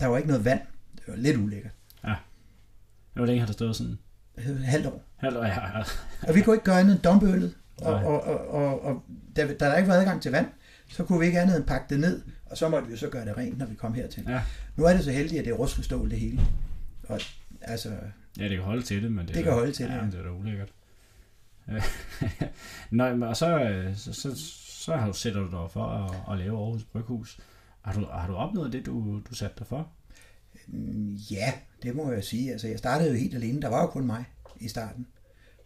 der var ikke noget vand. Det var lidt ulækkert. hvor længe har det stået sådan? Halvt år. Halvt år, ja, ja. Og vi kunne ikke gøre andet end dumpe øllet. Og, og, og, og, og da, da der ikke var adgang til vand, så kunne vi ikke andet end pakke det ned, og så måtte vi jo så gøre det rent, når vi kom hertil. Ja. Nu er det så heldigt, at det er rustfri stål det hele. Og altså, Ja, det kan holde til det, men det, Det er kan da- holde til det, ja, ja. det er da ulækkert. Nå, og så, øh, så, så, så har du sætter du dig for at, at lave Aarhus Bryghus. Har du, har du opnået det, du, du satte dig for? mm, ja, det må jeg sige. Altså, jeg startede jo helt alene. Der var jo kun mig i starten.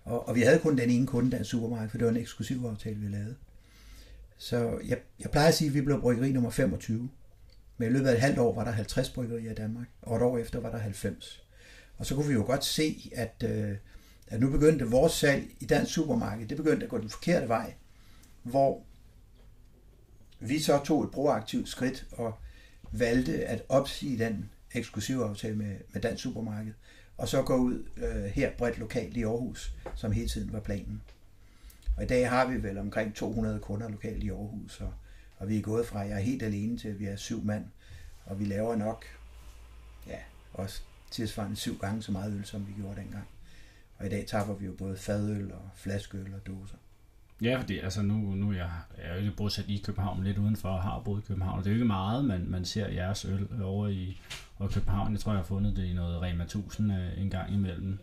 Og, og vi havde kun den ene kunde, der er supermarked, for det var en eksklusiv aftale, vi lavede. Så jeg, jeg plejer at sige, at vi blev bryggeri nummer 25. Men i løbet af et halvt år var der 50 bryggerier i Danmark, og et år efter var der 90. Og så kunne vi jo godt se, at, øh, at nu begyndte vores salg i dansk supermarked, det begyndte at gå den forkerte vej, hvor vi så tog et proaktivt skridt og valgte at opsige den eksklusive aftale med, med dansk supermarked, og så gå ud øh, her bredt lokalt i Aarhus, som hele tiden var planen. Og i dag har vi vel omkring 200 kunder lokalt i Aarhus, og, og vi er gået fra, at jeg er helt alene til, at vi er syv mand, og vi laver nok, ja, også tilsvarende syv gange så meget øl, som vi gjorde dengang. Og i dag tapper vi jo både fadøl og flaskeøl og dåser. Ja, fordi altså nu, nu jeg, jeg er jo ikke bosat i København, lidt udenfor, og har boet i København. Det er jo ikke meget, man, man ser jeres øl over i i København. Jeg tror, jeg har fundet det i noget Rema 1000 øh, en gang imellem.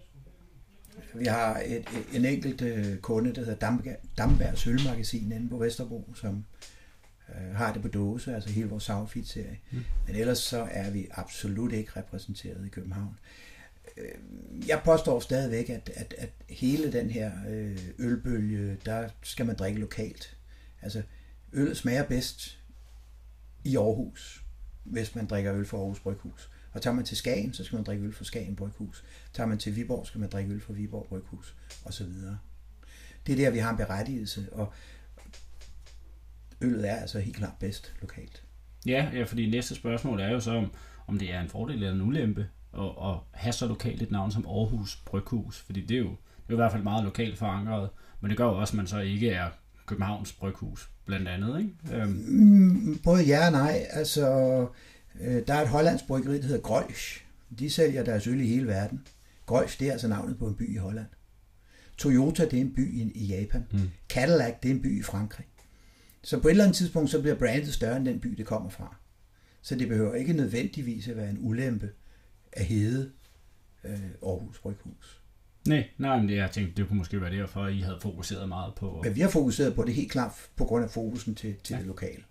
Vi har et, et, en enkelt øh, kunde, der hedder Damberg, Dambergs Ølmagasin inde på Vesterbro, som øh, har det på dåse, altså hele vores Sourfeed-serie. Mm. Mm. Men ellers så er vi absolut ikke repræsenteret i København. Øh, Jeg påstår stadigvæk, at, at, at hele den her øh, ølbølge, der skal man drikke lokalt. Altså, øl smager bedst i Aarhus, hvis man drikker øl fra Aarhus Bryghus. Og tager man til Skagen, så skal man drikke øl fra Skagen Bryghus. Tager man til Viborg, skal man drikke øl fra Viborg Bryghus, og så videre. Det er der, vi har en berettigelse, og øllet er altså helt klart bedst lokalt. Ja, ja, fordi næste spørgsmål er jo så, om, om det er en fordel eller en ulempe at, at have så lokalt et navn som Aarhus Bryghus. Fordi det er jo, det er jo i hvert fald meget lokalt forankret, men det gør jo også, at man så ikke er Københavns Bryghus, blandt andet. Ikke? Øhm, Mm, Både ja og nej. Altså, øh, der er et hollandsk bryggeri, der hedder Grolsch. De sælger deres øl i hele verden. Grolsch, det er altså navnet på en by i Holland. Toyota, det er en by i, i Japan. Mm. Cadillac, det er en by i Frankrig. Så på et eller andet tidspunkt, så bliver brandet større end den by, det kommer fra. Så det behøver ikke nødvendigvis at være en ulempe at hedde øh, Aarhus Bryghus. nej, nej, men jeg tænkte, det kunne måske være derfor, at I havde fokuseret meget på... Men vi har fokuseret på det helt klart på grund af fokusen til, til ja. det lokale.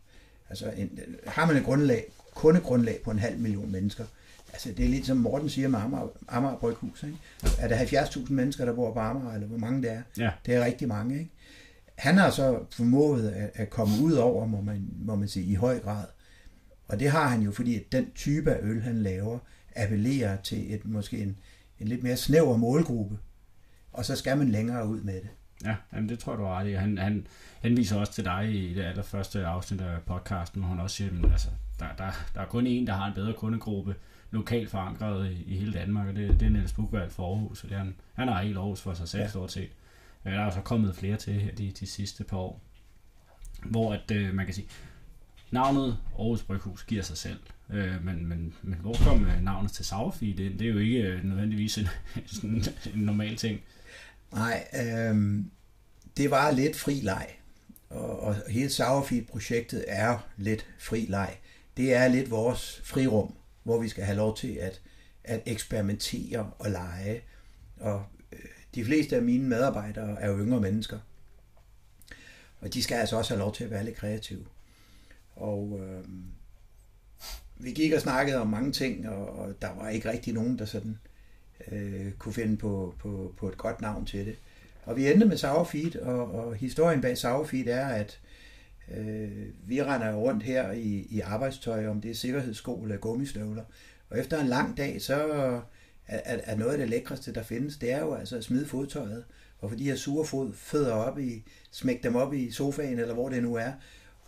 Altså, en, har man et grundlag, kundegrundlag på en halv million mennesker, altså det er lidt som Morten siger med Amager, Amager Bryghus, ikke? Er der 70.000 mennesker, der bor på Amager, eller hvor mange det er? Ja, Det er rigtig mange, ikke? Han har så formået at, at komme ud over, må man, må man sige, i høj grad. Og det har han jo, fordi at den type af øl, han laver, appellerer til et, måske en, en lidt mere snæver målgruppe. Og så skal man længere ud med det. Ja, jamen det tror jeg, du har ret i. Han, han henviser også til dig i det allerførste afsnit af podcasten, hvor han også siger, at altså, der, der, der er kun en, der har en bedre kundegruppe lokalt forankret i, i hele Danmark, og det, det er Niels Bukvald for Aarhus. Det er han, han har helt Aarhus for sig selv. Ja. stort set. Der er altså så kommet flere til her de, de sidste par år, hvor at, øh, man kan sige, navnet Aarhus Bryghus giver sig selv. Øh, men, men, men hvor kom øh, navnet til Sauerfeed ind? Det er jo ikke øh, nødvendigvis en, sådan en normal ting. Nej, øh, det var lidt fri leg. Og, og hele Sauerfeed-projektet er lidt fri leg. Det er lidt vores frirum, hvor vi skal have lov til at, at eksperimentere og lege. Og de fleste af mine medarbejdere er jo yngre mennesker. Og de skal altså også have lov til at være lidt kreative. Og øh, vi gik og snakkede om mange ting, og, og der var ikke rigtig nogen, der sådan øh, kunne finde på, på, på et godt navn til det. Og vi endte med Sauerfeed, og, og historien bag Sauerfeed er, at øh, vi render rundt her i, i arbejdstøj, om det er sikkerhedssko eller gummistøvler. Og efter en lang dag, så er, er noget af det lækreste, der findes, det er jo altså at smide fodtøjet, og få de her sure fod, fødder op i, smække dem op i sofaen, eller hvor det nu er,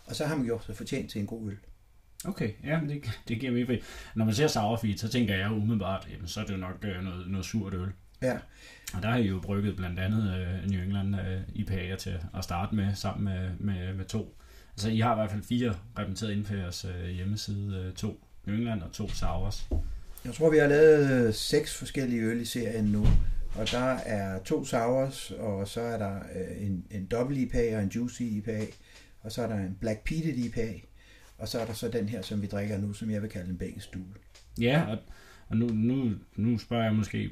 og så har man gjort sig fortjent til en god øl. Okay, ja, det, det giver mig Når man ser sour så tænker jeg umiddelbart, jamen, så er det jo nok øh, noget, noget surt øl. Ja. Og der har I jo brygget blandt andet uh, New England uh, IPA'er til at starte med, sammen med, med, med to. Altså I har i hvert fald fire repræsenteret inden for jeres uh, hjemmeside. Uh, to New England og to Sours. Jeg tror, vi har lavet øh, seks forskellige øl i serien nu. Og der er to sours, og så er der øh, en, en dobbelt IPA og en juicy IPA. Og så er der en black peated IPA. Og så er der så den her, som vi drikker nu, som jeg vil kalde en belgisk. Ja, og, og nu, nu, nu spørger jeg måske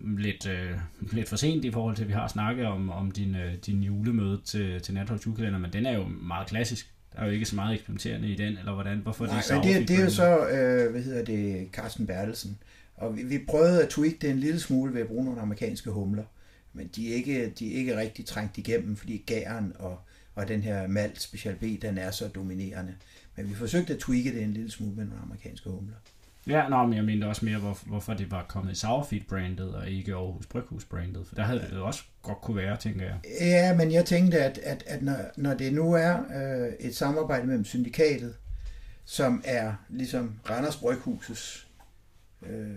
lidt, øh, lidt for sent i forhold til, at vi har snakket om, om din, øh, din julemøde til, til Natholds julekalender, men den er jo meget klassisk. Der er jo ikke så meget eksperimenterende i den, eller hvordan? Hvorfor Nej, det, men det, det er jo så, øh, hvad hedder det, Carsten Bertelsen. Og vi, vi prøvede at tweak det en lille smule ved at bruge nogle amerikanske humler, men de er ikke, de er ikke rigtig trængt igennem, fordi gæren og, og den her malt Special B, den er så dominerende. Men vi forsøgte at tweake det en lille smule med nogle amerikanske humler. Ja, nå, men jeg mente også mere, hvor, hvorfor det var kommet i Sourfeed-brandet og ikke Aarhus Bryghus-brandet. For der havde det også godt kunne være, tænker jeg. Ja, men jeg tænkte, at, at, at når, når det nu er øh, et samarbejde mellem syndikatet, som er ligesom Randers Bryghusets øh,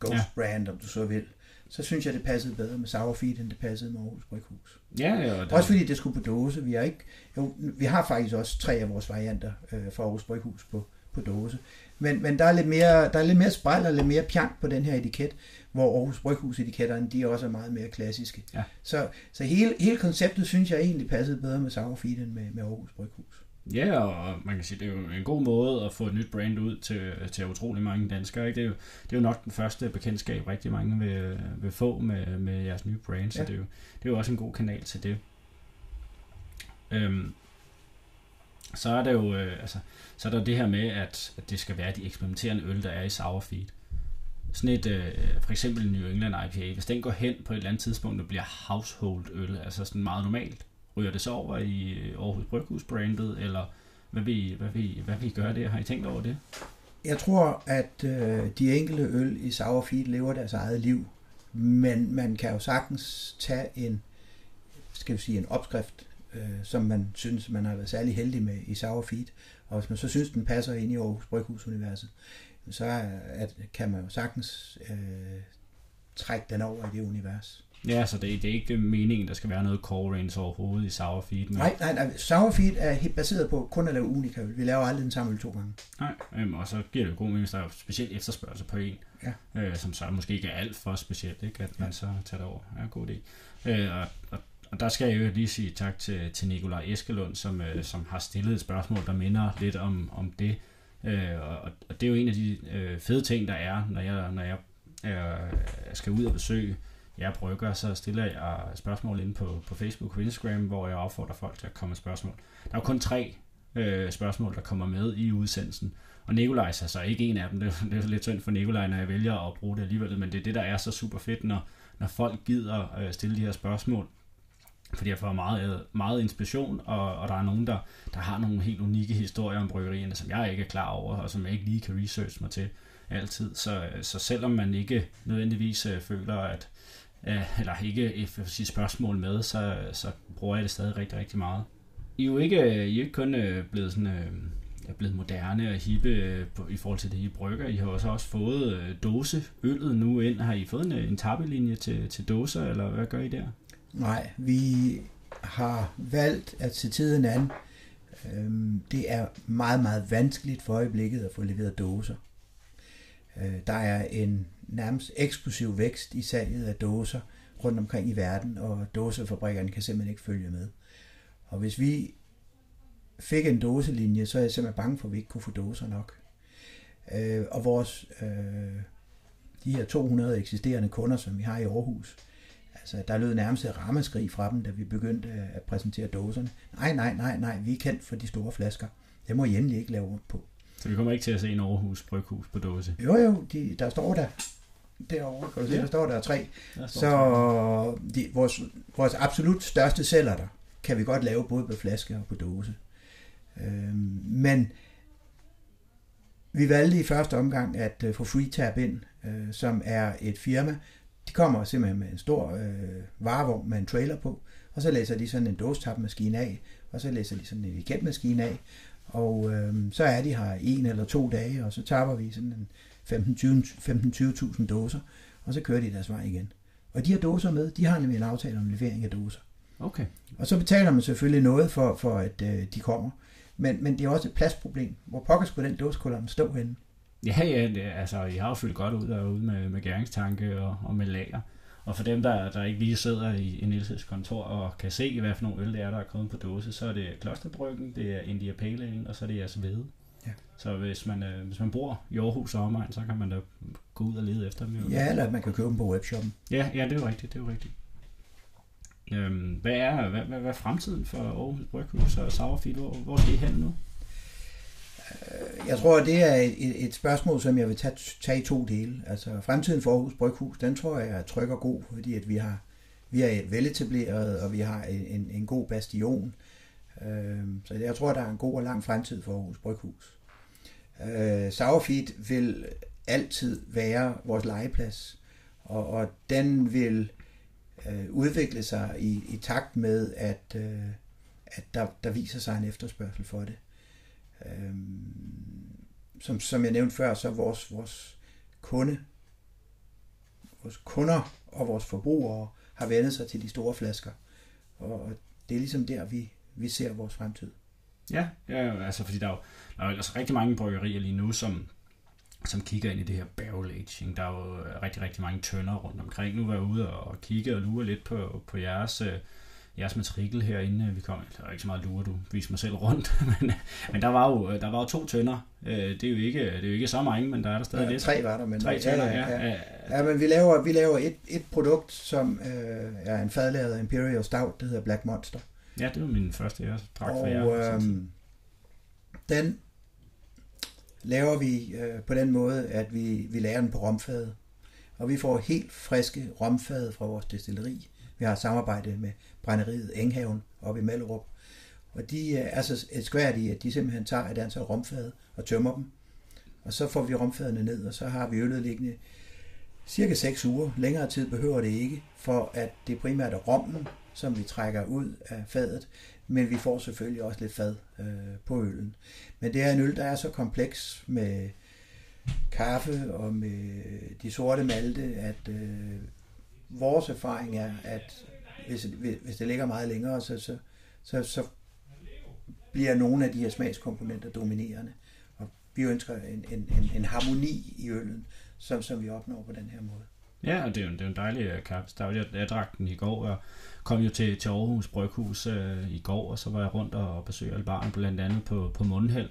ghost-brand, ja. om du så vil, så synes jeg, det passede bedre med Sourfeed, end det passede med Aarhus Bryghus. Ja, ja. Der... Også fordi det skulle på dåse. Vi har, ikke, jo, vi har faktisk også tre af vores varianter øh, fra Aarhus Bryghus på, på dåse. Men, men der, er lidt mere, der er lidt mere spejl og lidt mere pjank på den her etiket, hvor Aarhus Bryghus etiketterne, de også er meget mere klassiske. Ja. Så, så hele, hele konceptet synes jeg egentlig passede bedre med Sour Feed end med, med Aarhus Bryghus. Ja, og man kan sige, det er jo en god måde at få et nyt brand ud til, til utrolig mange danskere. Ikke? Det, er jo, det er jo nok den første bekendtskab, rigtig mange vil, vil få med, med jeres nye brand, så ja. det, er jo, det er jo også en god kanal til det. Øhm, så er det jo øh, altså, så er der det her med, at, at det skal være de eksperimenterende øl, der er i sour feed. Sådan et, øh, for eksempel New England IPA, hvis den går hen på et eller andet tidspunkt og bliver household øl, altså sådan meget normalt, ryger det så over i øh, Aarhus Bryghus brandet, eller hvad vi, hvad, vi, hvad vi gør der? Har I tænkt over det? Jeg tror, at øh, de enkelte øl i sour feed lever deres eget liv, men man kan jo sagtens tage en, skal vi sige, en opskrift, øh, som man synes, man har været særlig heldig med i sour feed, og hvis man så synes, den passer ind i Aarhus Bryghus-universet, så at, kan man jo sagtens øh, trække den over i det univers. Ja, så det, det er ikke meningen, der skal være noget core range overhovedet i Sour Feed. Men... Nej, nej, nej. Sour Feed er helt baseret på kun at lave unika øl. Vi laver aldrig den samme øl to gange. Nej, øhm, og så giver det jo god mening, hvis der er specielt efterspørgsel på en, ja. øh, som så måske ikke er alt for specielt, ikke? at man så tager det over. Ja, god idé. Øh, og, og og der skal jeg jo lige sige tak til, til Nikolaj Eskelund, som, øh, som har stillet et spørgsmål, der minder lidt om, om det. Øh, og, og det er jo en af de øh, fede ting, der er, når jeg, når jeg øh, skal ud og besøge jeg brygger, så stiller jeg spørgsmål ind på, på Facebook og Instagram, hvor jeg opfordrer folk til at komme med spørgsmål. Der er jo kun tre øh, spørgsmål, der kommer med i udsendelsen. Og Nikolaj er så ikke en af dem. Det, det er lidt synd for Nikolaj, når jeg vælger at bruge det alligevel, men det er det, der er så super fedt, når, når folk gider øh, stille de her spørgsmål fordi jeg får meget, meget inspiration, og, og der er nogen, der, der har nogle helt unikke historier om bryggerierne, som jeg ikke er klar over, og som jeg ikke lige kan researche mig til altid. Så, så selvom man ikke nødvendigvis øh, føler, at øh, eller ikke øh, får sit spørgsmål med, så, så bruger jeg det stadig rigtig, rigtig meget. I er jo ikke, I er ikke kun blevet sådan... Uh, er blevet moderne og hippe på, i forhold til det, I brygger. I har også, også fået øh, nu ind. Har I fået en, en tappelinje til, til dåser, eller hvad gør I der? Nej, vi har valgt at se tiden an. Øhm, det er meget, meget vanskeligt for øjeblikket at få leveret dåser. Øh, der er en nærmest eksplosiv vækst i salget af dåser rundt omkring i verden, og dåsefabrikkerne kan simpelthen ikke følge med. Og hvis vi fik en dåselinje, så er jeg simpelthen bange for, at vi ikke kunne få dåser nok. Øh, og vores, øh, de her 200 eksisterende kunder, som vi har i Aarhus, Altså, der lød nærmest et rammeskrig fra dem, da vi begyndte at præsentere dåserne. Nej, nej, nej, nej, vi er kendt for de store flasker. Det må I endelig ikke lave rundt på. Så vi kommer ikke til at se en Aarhus Bryghus på dåse? Jo, jo, de, der står der. Derovre, kan du se, ja. der står der tre. Der står så de, vores, vores absolut største sælger der, kan vi godt lave både på flaske og på dåse. Øhm, men vi valgte i første omgang at uh, få FreeTab ind, uh, som er et firma, de kommer simpelthen med en stor øh, varevogn med en trailer på, og så læser de sådan en dåstapmaskine af, og så læser de sådan en etiketmaskine af, Og øh, så er de her en eller to dage, og så tapper vi sådan en 15-20.000 dåser, og så kører de deres vej igen. Og de her dåser med, de har nemlig en aftale om levering af dåser. Okay. Og så betaler man selvfølgelig noget for, for at øh, de kommer. Men, men det er også et pladsproblem. Hvor pokker skulle den dåsekulder stå henne? Ja, ja, det, altså, I har jo fyldt godt ud derude med, med gæringstanke og, og med lager. Og for dem, der, der ikke lige sidder i en Nielses kontor og kan se, hvad for nogle øl det er, der er kommet på dåse, så er det Klosterbryggen, det er India Pale Ale, og så er det jeres hvede. Ja. Så hvis man, øh, hvis man bor i Aarhus og omegn, så kan man da gå ud og lede efter dem. jo. Ja, eller man kan købe dem på webshoppen. ja, ja, det er jo rigtigt, det er jo rigtigt. Øhm, hvad, er, hvad, hvad, hvad er fremtiden for Aarhus Bryghus og Sauerfeed? Hvor, hvor skal I hen nu? Øh, jeg tror, det er et, et spørgsmål, som jeg vil tage, tage i to dele. Altså fremtiden for Aarhus Bryghus, den tror jeg er tryg og god, fordi at vi har vi er veletableret, og vi har en, en god bastion. Øhm, Så jeg tror, der er en god og lang fremtid for Aarhus Bryghus. Øh, Sauerfeed vil altid være vores legeplads, og, og den vil øh, udvikle sig i, i takt med, at, øh, at der, der viser sig en efterspørgsel for det. Øhm, som, som jeg nævnte før, så er vores, vores kunde, vores kunder og vores forbrugere har vendt sig til de store flasker. Og, og det er ligesom der, vi, vi ser vores fremtid. Ja, ja altså fordi der er jo der er jo altså rigtig mange bryggerier lige nu, som, som kigger ind i det her barrel aging. Der er jo rigtig, rigtig mange tønder rundt omkring. Nu var jeg ude og kigge og lure lidt på, på jeres, øh, jeres matrikel herinde. Vi kom, der er ikke så meget lure, du viser mig selv rundt, men, men der var jo der var jo to tønder. Øh, Det er jo ikke, det er jo ikke så mange, men der er der stadig Ja, lidt. tre var der, men Tre tønder, ja. ja. ja. Ja, men vi laver, vi laver et, et produkt, som øh, er en fadlavet Imperial Stout, det hedder Black Monster. Ja, det var min første, jeg drak for og jer. øhm, den laver vi øh, på den måde, at vi, vi laver den på romfade. Og vi får helt friske romfade fra vores destilleri. Vi har samarbejde med brænderiet Enghaven oppe i Mellerup. Og de øh, er så elskværdige, at de simpelthen tager et antal romfade og tømmer dem. Og så får vi romfadene ned, og så har vi øllet liggende cirka 6 uger. Længere tid behøver det ikke, for at det primært er rommen, som vi trækker ud af fadet, men vi får selvfølgelig også lidt fad øh, på øllen. Men det er en øl, der er så kompleks med kaffe og med de sorte malte, at øh, vores erfaring er, at hvis, hvis det ligger meget længere, så, så, så, så bliver nogle af de her smagskomponenter dominerende. Og vi ønsker en, en, en, en harmoni i øllen, som, som vi opnår på den her måde. Ja, og det er jo, det er jo en dejlig øh, kaffe. Jeg, jeg drak den i går, og kom jo til, til Aarhus Bryghus øh, i går, og så var jeg rundt og besøgte Albaren, blandt andet på, på Mundhæld,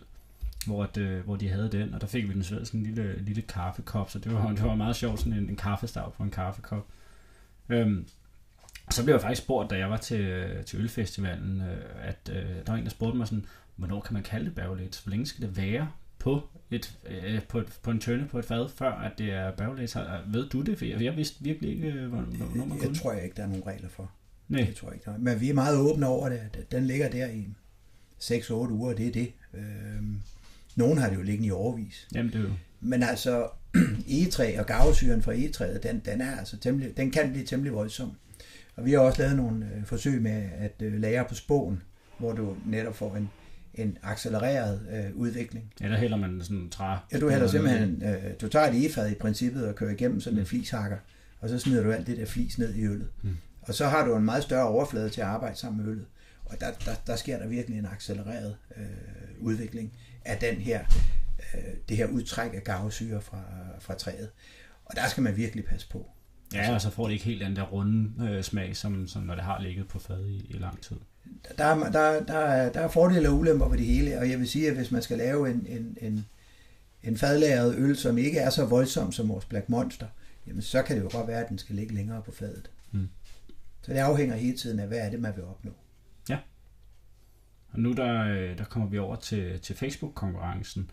hvor, at, øh, hvor de havde den, og der fik vi den sådan en lille, lille kaffekop, så det var, det var meget sjovt, sådan en, en kaffestav på en kaffekop. Øhm, så blev jeg faktisk spurgt, da jeg var til, til ølfestivalen, øh, at øh, der var en, der spurgte mig sådan, hvornår kan man kalde det aged? Hvor længe skal det være på, et, øh, på, et, på en tønde på et fad, før at det er aged? Ved du det? For jeg, jeg vidste virkelig ikke, øh, hvor- hvornår man Jeg kunne. tror jeg ikke, der er nogen regler for. Nej. Det tror jeg ikke. der er. Men vi er meget åbne over det. Den ligger der i 6-8 uger, det er det. Øhm, nogen har det jo liggende i overvis. Jamen, det er jo... Men altså, egetræ og gavesyren fra egetræet, den, den, er altså temmelig, den kan blive temmelig voldsom. Og vi har også lavet nogle øh, forsøg med at øh, lære på spåen, hvor du netop får en, en accelereret øh, udvikling. Ja, der hælder man sådan en træ. Ja, du hælder simpelthen, øh, du tager et egefad i princippet og kører igennem sådan en flishakker, og så smider du alt det der flis ned i øllet. Mm. Og så har du en meget større overflade til at arbejde sammen med øllet. Og der, der, der sker der virkelig en accelereret øh, udvikling af den her, øh, det her udtræk af gavesyre fra, fra træet. Og der skal man virkelig passe på. Ja, og så får det ikke helt den der runde øh, smag, som, som når det har ligget på fad i, i lang tid. Der er, der, der, er, der er fordele og ulemper ved det hele, og jeg vil sige, at hvis man skal lave en, en, en, en fadlagret øl, som ikke er så voldsom som vores Black Monster, jamen så kan det jo godt være, at den skal ligge længere på fadet. Mm. Så det afhænger hele tiden af, hvad er det, man vil opnå. Og nu der, øh, der kommer vi over til, til Facebook-konkurrencen.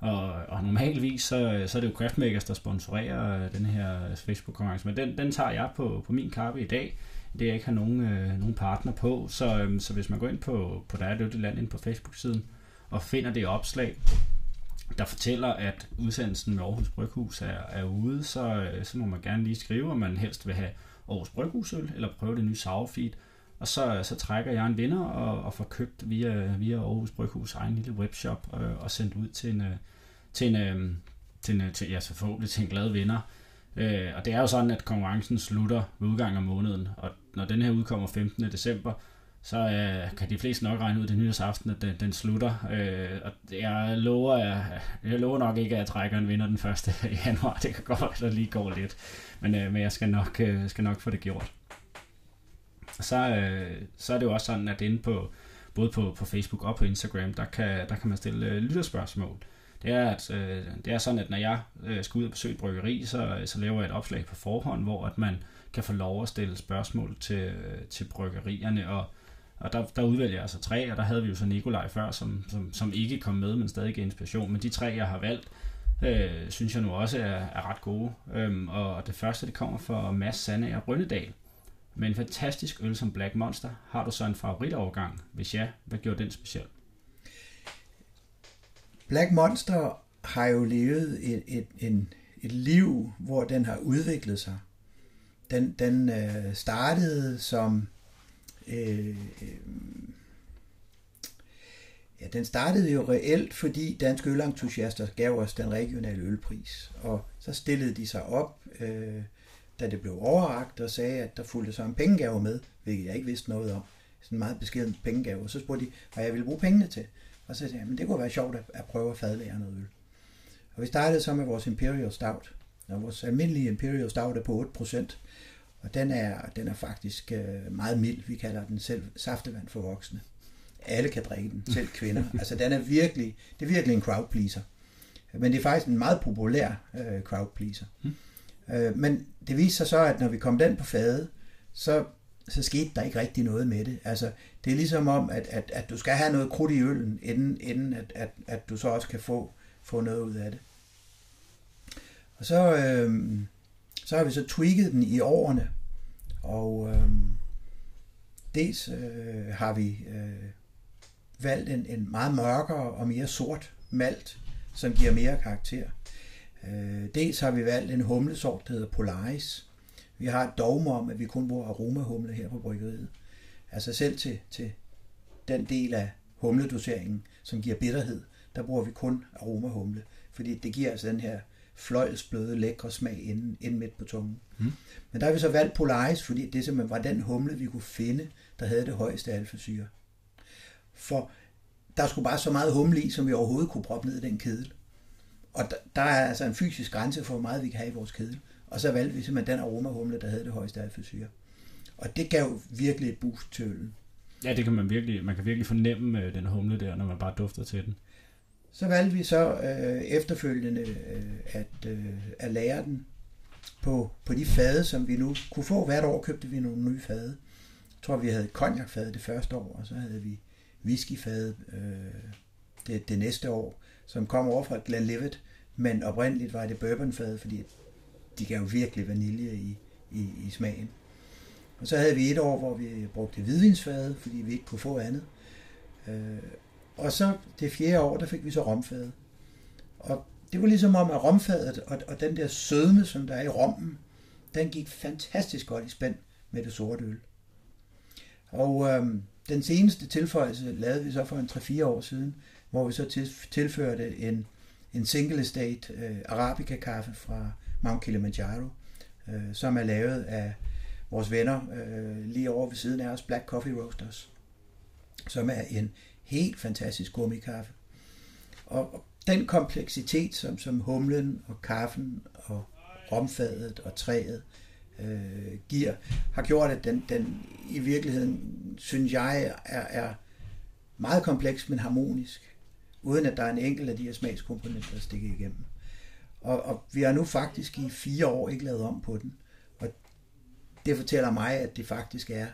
Og, og normalvis så, så er det jo Craftmakers, der sponsorerer øh, den her øh, Facebook-konkurrence. Men den, den tager jeg på, på min kappe i dag. Det jeg ikke har nogen, øh, nogen partner på. Så, øh, så hvis man går ind på, på Der er det land ind på Facebook-siden og finder det opslag, der fortæller, at udsendelsen med Aarhus Bryghus er, er ude, så, øh, så må man gerne lige skrive, om man helst vil have Aarhus Bryghusøl, eller prøve det nye Sourfeed og så, så trækker jeg en vinder og, og får købt via, via Aarhus Bryghus egen lille webshop øh, og sendt ud til en, øh, til en, øh, til en, øh, til, ja, så forhåbentlig til en glad vinder. Øh, og det er jo sådan, at konkurrencen slutter ved udgangen af måneden, og når den her udkommer 15. december, så øh, kan de fleste nok regne ud det nyårsaften, at den, den slutter. Øh, og jeg lover, jeg, jeg lover nok ikke, at jeg trækker en vinder den 1. januar. Det kan godt være, at der lige går lidt. Men, øh, men jeg skal nok, øh, skal nok få det gjort. Så, øh, så er det jo også sådan, at inde på både på, på Facebook og på Instagram, der kan, der kan man stille øh, lytterspørgsmål. Det er, at, øh, det er sådan, at når jeg øh, skal ud og besøge et bryggeri, så, øh, så laver jeg et opslag på forhånd, hvor at man kan få lov at stille spørgsmål til, øh, til bryggerierne, og og der, der udvælger jeg altså tre, og der havde vi jo så Nikolaj før, som, som, som ikke kom med, men stadig gav inspiration. Men de tre, jeg har valgt, øh, synes jeg nu også er, er ret gode. Øhm, og det første, det kommer fra Mads Sande og Brønnedal. Med en fantastisk øl som Black Monster, har du så en favoritovergang? Hvis ja, hvad gjorde den speciel? Black Monster har jo levet et, et, en, et liv, hvor den har udviklet sig. Den, den øh, startede som Øh, øh, ja, den startede jo reelt, fordi Danske Ølentusiaster gav os den regionale ølpris. Og så stillede de sig op, øh, da det blev overragt, og sagde, at der fulgte så en pengegave med, hvilket jeg ikke vidste noget om. Sådan en meget beskeden pengegave. Og så spurgte de, hvad jeg ville bruge pengene til. Og så sagde jeg, men det kunne være sjovt at, at prøve at fadlære noget øl. Og vi startede så med vores Imperial Stout. Og vores almindelige Imperial Stout er på 8%. Og den er, den er faktisk øh, meget mild. Vi kalder den selv saftevand for voksne. Alle kan drikke den, selv kvinder. altså den er virkelig, det er virkelig en crowd pleaser. Men det er faktisk en meget populær øh, crowd pleaser. Mm. Øh, men det viste sig så, at når vi kom den på fadet, så, så skete der ikke rigtig noget med det. Altså, det er ligesom om, at, at, at du skal have noget krudt i øllen, inden, inden at, at, at du så også kan få, få noget ud af det. Og så, øh, så har vi så tweaked den i årene, og øh, dels øh, har vi øh, valgt en, en meget mørkere og mere sort malt, som giver mere karakter. Øh, dels har vi valgt en humlesort, der hedder Polaris. Vi har et dogme om, at vi kun bruger aromahumle her på bryggeriet. Altså selv til, til den del af humledoseringen, som giver bitterhed, der bruger vi kun aromahumle, fordi det giver altså den her fløjlsbløde, lækre smag inden, inden midt på tungen. Mm. Men der har vi så valgt Polaris, fordi det simpelthen var den humle, vi kunne finde, der havde det højeste alfasyre. For der skulle bare så meget humle i, som vi overhovedet kunne proppe ned i den kedel. Og der, der er altså en fysisk grænse for, hvor meget vi kan have i vores kedel. Og så valgte vi simpelthen den aromahumle, der havde det højeste alfasyre. Og det gav virkelig et boost til øllen. Ja, det kan man virkelig, man kan virkelig fornemme øh, den humle der, når man bare dufter til den. Så valgte vi så øh, efterfølgende øh, at, øh, at lære den på, på de fade, som vi nu kunne få. Hvert år købte vi nogle nye fade. Jeg tror, vi havde cognacfade det første år, og så havde vi whiskyfade øh, det, det næste år, som kom over fra Glenlivet, men oprindeligt var det bourbonfadet, fordi de gav virkelig vanilje i, i, i smagen. Og så havde vi et år, hvor vi brugte hvidvinsfadet, fordi vi ikke kunne få andet. Øh, og så det fjerde år, der fik vi så romfadet. Og det var ligesom om, at romfadet og, og den der sødme, som der er i rommen, den gik fantastisk godt i spænd med det sorte øl. Og øh, den seneste tilføjelse lavede vi så for en 3-4 år siden, hvor vi så tilførte en, en single estate øh, arabica kaffe fra Mount Kilimanjaro, øh, som er lavet af vores venner øh, lige over ved siden af os, Black Coffee Roasters, som er en helt fantastisk gummikaffe. Og den kompleksitet, som, som humlen og kaffen og romfadet og træet øh, giver, har gjort, at den, den i virkeligheden, synes jeg, er, er meget kompleks, men harmonisk, uden at der er en enkelt af de her smagskomponenter, der stikker igennem. Og, og vi har nu faktisk i fire år ikke lavet om på den. Og det fortæller mig, at det faktisk er,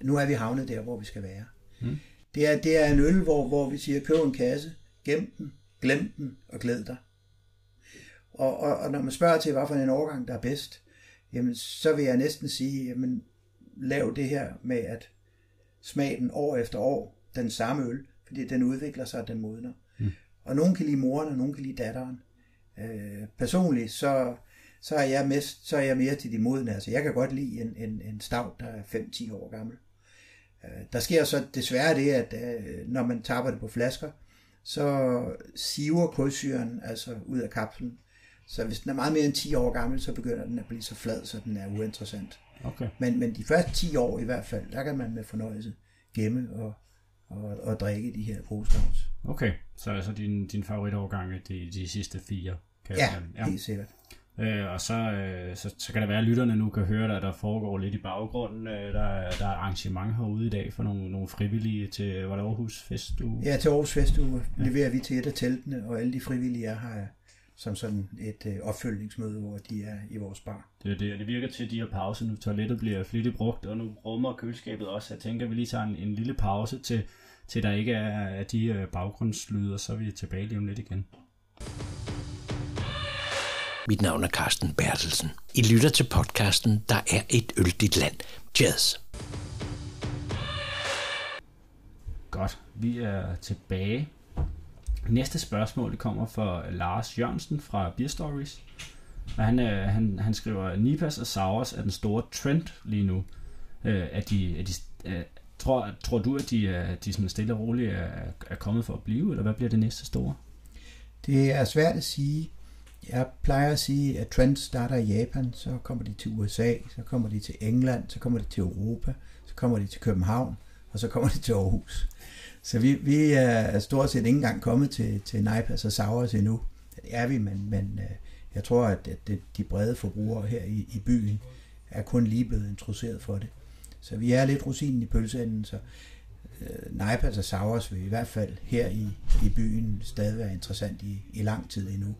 nu er vi havnet der, hvor vi skal være. Mm. Det er, det er en øl, hvor, hvor vi siger, køb en kasse, gem den, glem den og glæd dig. Og, og, og når man spørger til, hvad for en årgang, der er bedst, jamen, så vil jeg næsten sige, jamen, lav det her med at smage den år efter år, den samme øl, fordi den udvikler sig, og den modner. Og nogen kan lide moren, og nogen kan lide datteren. Øh, personligt, så, så, er jeg mest, så er jeg mere til de modne. Altså, jeg kan godt lide en, en, en stav, der er 5-10 år gammel. Øh, der sker så desværre det, at øh, når man tapper det på flasker, så siver kulsyren altså ud af kapslen. Så hvis den er meget mere end 10 år gammel, så begynder den at blive så flad, så den er uinteressant. Okay. Men, men de første 10 år i hvert fald, der kan man med fornøjelse gemme og, og, og drikke de her brostavns. Okay, så altså din, din favoritovergang er de, de sidste fire? Kan Ja, jeg, ja, helt sikkert. Øh, og så, øh, så, så kan det være, at lytterne nu kan høre, at der foregår lidt i baggrunden. Øh, der, er, der er arrangement herude i dag for nogle, nogle frivillige til, var det Aarhus Festuge? Ja, til Aarhus Festuge leverer vi til et af teltene, og alle de frivillige er her som sådan et øh, opfølgningsmøde, hvor de er i vores bar. Det er det, og det virker til, at de her pause nu. Toilettet bliver flittigt brugt, og nu rummer køleskabet også. Jeg tænker, at vi lige tager en, en lille pause til, til der ikke er, er de øh, baggrundslyde, og så er vi tilbage lige om lidt igen. Mit navn er Carsten Bertelsen. I lytter til podcasten Der er et øldigt land. Jazz. Godt, vi er tilbage. Næste spørgsmål det kommer fra Lars Jørgensen fra Beer Stories. Og han, øh, han, han skriver, Nipas og Sours er den store trend lige nu. Øh, er de, er de, er, tror, tror du, at de, er, de sådan stille og roligt er, er kommet for at blive, eller hvad bliver det næste store? Det er svært at sige. Jeg plejer at sige, at trends starter i Japan, så kommer de til USA, så kommer de til England, så kommer de til Europa, så kommer de til København, og så kommer de til Aarhus. Så vi, vi er stort set ikke engang kommet til, til Naipas og Sauers endnu. Det er vi, men, men øh, jeg tror, at, at det, de brede forbrugere her i, i byen er kun lige blevet introduceret for det. Så vi er lidt rosinen i pølseenden, så øh, Neipas altså og Sauers vil i hvert fald her i, i byen stadig være interessant i, i lang tid endnu.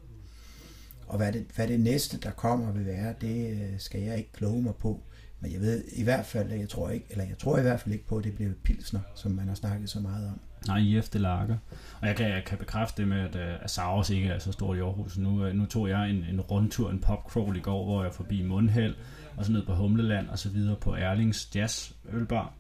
Og hvad det, hvad det næste, der kommer, vil være, det øh, skal jeg ikke kloge mig på. Men jeg ved i hvert fald, at jeg tror ikke, eller jeg tror i hvert fald ikke på, at det bliver pilsner, som man har snakket så meget om. Nej, IF det lager. Og jeg kan, jeg kan bekræfte det med, at, øh, at Saros ikke er så stort i Aarhus. Nu, øh, nu tog jeg en, en rundtur, en popcrawl i går, hvor jeg forbi Mundhæld, og så ned på Humleland, og så videre på Erlings Jazz Ølbar,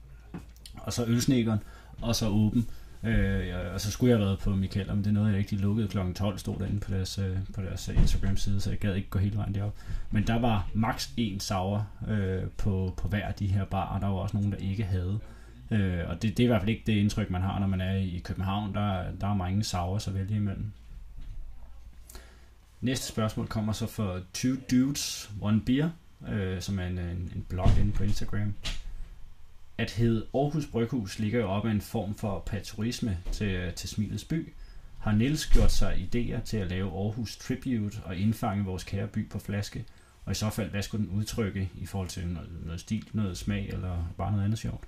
og så Ølsnekeren, og så Åben. Øh, og så skulle jeg have været på Michael, men det er noget, jeg ikke de lukkede kl. 12, stod derinde på deres, øh, på deres øh, Instagram-side, så jeg gad ikke gå hele vejen derop. Men der var maks én sauer øh, på, på hver af de her bar, og der var også nogen, der ikke havde. Øh, og det, det er i hvert fald ikke det indtryk, man har, når man er i København. Der, der er mange sauer så vælge imellem. Næste spørgsmål kommer så fra Two Dudes, One Beer, øh, som er en, øh, en, en blog inde på Instagram. At hed Aarhus Bryghus ligger jo op af en form for patriotisme til, øh, til Smilets by. Har Niels gjort sig idéer til at lave Aarhus Tribute og indfange vores kære by på flaske? Og i så fald, hvad skulle den udtrykke i forhold til noget, noget stil, noget smag eller bare noget andet sjovt?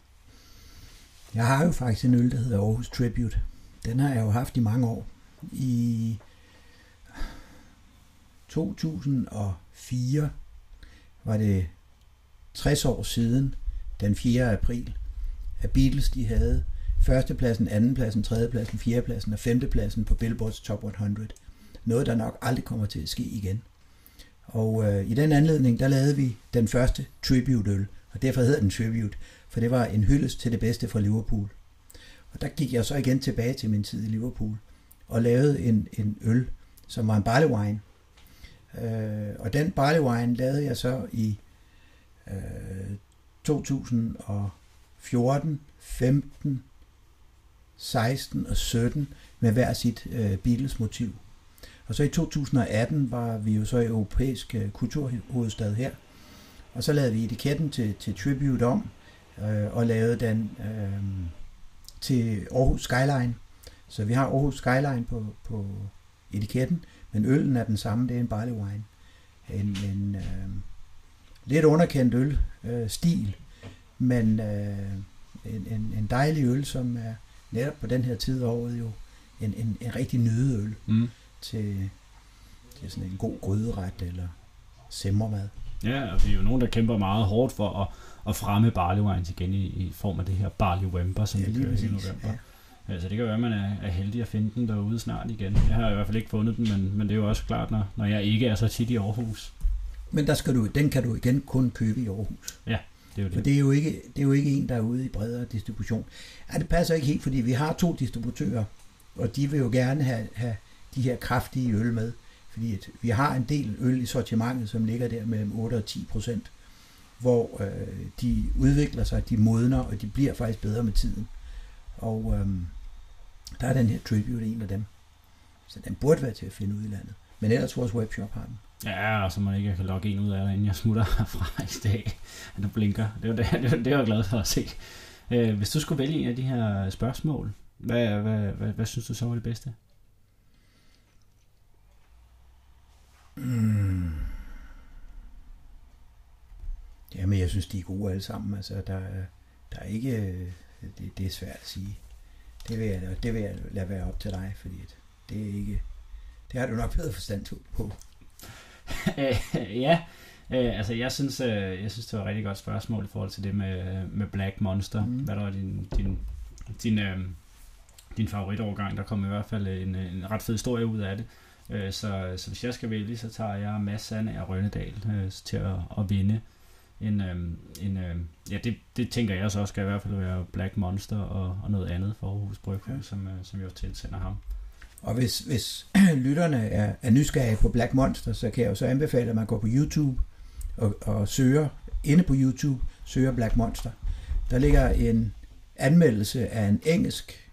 Jeg har jo faktisk en øl, der hedder Aarhus Tribute. Den har jeg jo haft i mange år. I 2004 var det 60 år siden, den 4. april, at Beatles de havde førstepladsen, andenpladsen, tredjepladsen, fjerdepladsen og femtepladsen på Billboards Top 100. Noget, der nok aldrig kommer til at ske igen. Og øh, i den anledning, der lavede vi den første tribute-øl, og derfor hedder den tribute, for det var en hyldest til det bedste fra Liverpool. Og der gik jeg så igen tilbage til min tid i Liverpool, og lavede en, en øl, som var en barley wine. Øh, og den barley wine lavede jeg så i øh, 2014, 15, 16 og 17 med hver sit øh, Beatles motiv. Og så i 2018 var vi jo så i europæisk øh, kulturhovedstad her, og så lavede vi etiketten til, til Tribute om, øh, og lavede den øh, til Aarhus Skyline. Så vi har Aarhus Skyline på, på etiketten, men øllen er den samme, det er en barley wine. En, en øh, lidt underkendt øl, øh, stil, men øh, en, en, en dejlig øl, som er netop på den her tid af året jo en, en, en rigtig nydeøl Mm. til, til sådan en god gryderet eller simmermad. Ja, og vi er jo nogen, der kæmper meget hårdt for at, at fremme barley wines igen i, i form af det her barley wemper, som Ja, vi kører i november. Ja. Ja. Altså det kan være, at man er, er heldig at finde den derude snart igen. Jeg har i hvert fald ikke fundet den, men, men det er jo også klart, når, når jeg ikke er så tit i Aarhus. Men der skal du, den kan du igen kun købe i Aarhus. Det er jo For det. det er jo ikke, det er jo ikke en, der er ude i bredere distribution. Ja, det passer ikke helt, fordi vi har to distributører, og de vil jo gerne have, have de her kraftige øl med. Fordi at vi har en del øl i sortimentet, som ligger der mellem 8 og 10 procent. hvor øh, de udvikler sig, de modner, og de bliver faktisk bedre med tiden. Og øh, der er den her Tribute en af dem. Så den burde være til at finde ud i landet. Men ellers vores webshop har den. Ja, og så man ikke kan logge en ud af inden jeg smutter herfra i dag. Du blinker. Det var det, det, var, det var jeg glad for at se. Øh, hvis du skulle vælge en af de her spørgsmål, hvad, hvad, hvad, hvad, synes du så var det bedste? Mm. Jamen, jeg synes, de er gode alle sammen. Altså, der, er- der er ikke... Det, det er svært at sige. Det vil, jeg, det vil jeg lade være op til dig, fordi det er ikke... Det har du nok bedre forstand på. Ja, øh, altså jeg synes, øh, jeg synes, det var et rigtig godt spørgsmål i forhold til det med, med Black Monster. Mm. Hvad der var din, din, din, øh, din favoritovergang? Der kom i hvert fald en, en ret fed historie ud af det. Øh, så, så hvis jeg skal vælge, så tager jeg Mads Sand af Rønnedal øh, til at, at vinde. En, øh, en, øh, ja, det, det tænker jeg så også skal i hvert fald være Black Monster og, og noget andet for Aarhus Bryghus, Ja. ja. som, øh, som jeg tilsender ham. Og hvis, hvis lytterne er, er nysgerrige på Black Monster, så kan jeg jo så anbefale, at man går på YouTube og, og søger, inde på YouTube, søger Black Monster. Der ligger en anmeldelse af en engelsk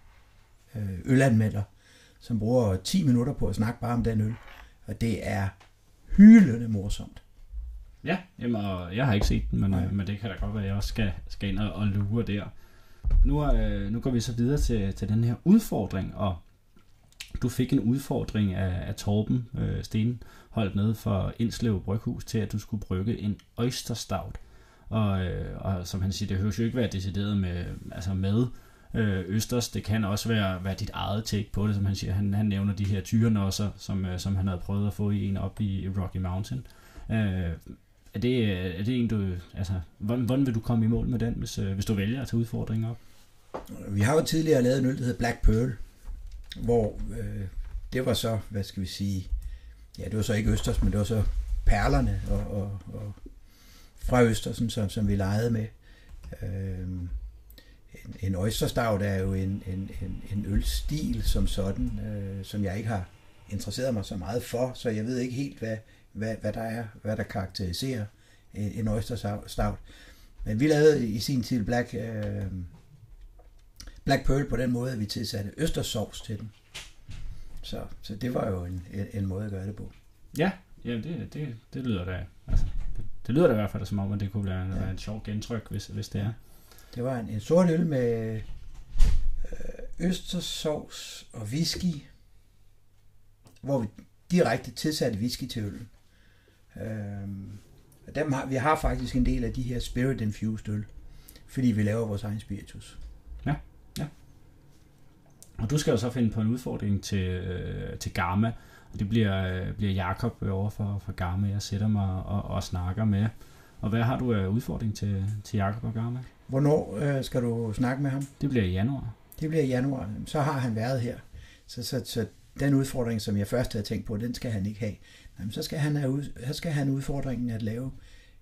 øh, ølanmelder, som bruger 10 minutter på at snakke bare om den øl. Og det er hylende morsomt. Ja, jamen, og jeg har ikke set den, men, øh, men det kan da godt være, at jeg også skal, skal ind og, og lure der. Nu, øh, nu går vi så videre til, til den her udfordring, og du fik en udfordring af, af Torben øh, Stenholdt nede for Indslev Bryghus til, at du skulle brygge en oysterstout. Og, øh, og som han siger, det høres jo ikke være decideret med, altså med øh, østers. Det kan også være, være dit eget take på det, som han siger. Han, han nævner de her tyrenosser, som, øh, som han havde prøvet at få i en op i, i Rocky Mountain. Øh, er det, øh, er det en, du... Altså, hvordan, hvordan vil du komme i mål med den, hvis, øh, hvis du vælger at tage udfordringen op? Vi har jo tidligere lavet en øl, der hedder Black Pearl, hvor øh, det var så, hvad skal vi sige, ja, det var så ikke Østers, men det var så perlerne og, og, og fra Østersen, som, som vi legede med. Øh, en, en oysterstout er jo en, en, en, en ølstil som sådan, øh, som jeg ikke har interesseret mig så meget for, så jeg ved ikke helt, hvad, hvad, hvad der er, hvad der karakteriserer en, en oysterstout. Men vi lavede i sin tid Black, øh, Black Pearl på den måde, at vi tilsatte østersovs til den. Så, så det var jo en, en, en måde at gøre det på. Ja, ja det, det, det lyder da... Altså, det, det lyder da i hvert fald som om, at det kunne være, Ja. være et sjovt gentryk, hvis, hvis det er. Det var en, en sort øl med øh, østersovs og whisky, hvor vi direkte tilsatte whisky til øllen. Og dem har, vi har faktisk en del af de her spirit infused øl, fordi vi laver vores egen spiritus. Og du skal jo så finde på en udfordring til, øh, til Gamma, og det bliver, øh, bliver Jakob over for, for Gamma, jeg sætter mig og, og snakker med. Og hvad har du af udfordring til, til Jakob og Gamma? Hvornår øh, skal du snakke med ham? Det bliver i januar. Det bliver i januar. Så har han været her. Så, så, så den udfordring, som jeg først havde tænkt på, den skal han ikke have. Jamen, så skal han have, så skal han udfordringen at lave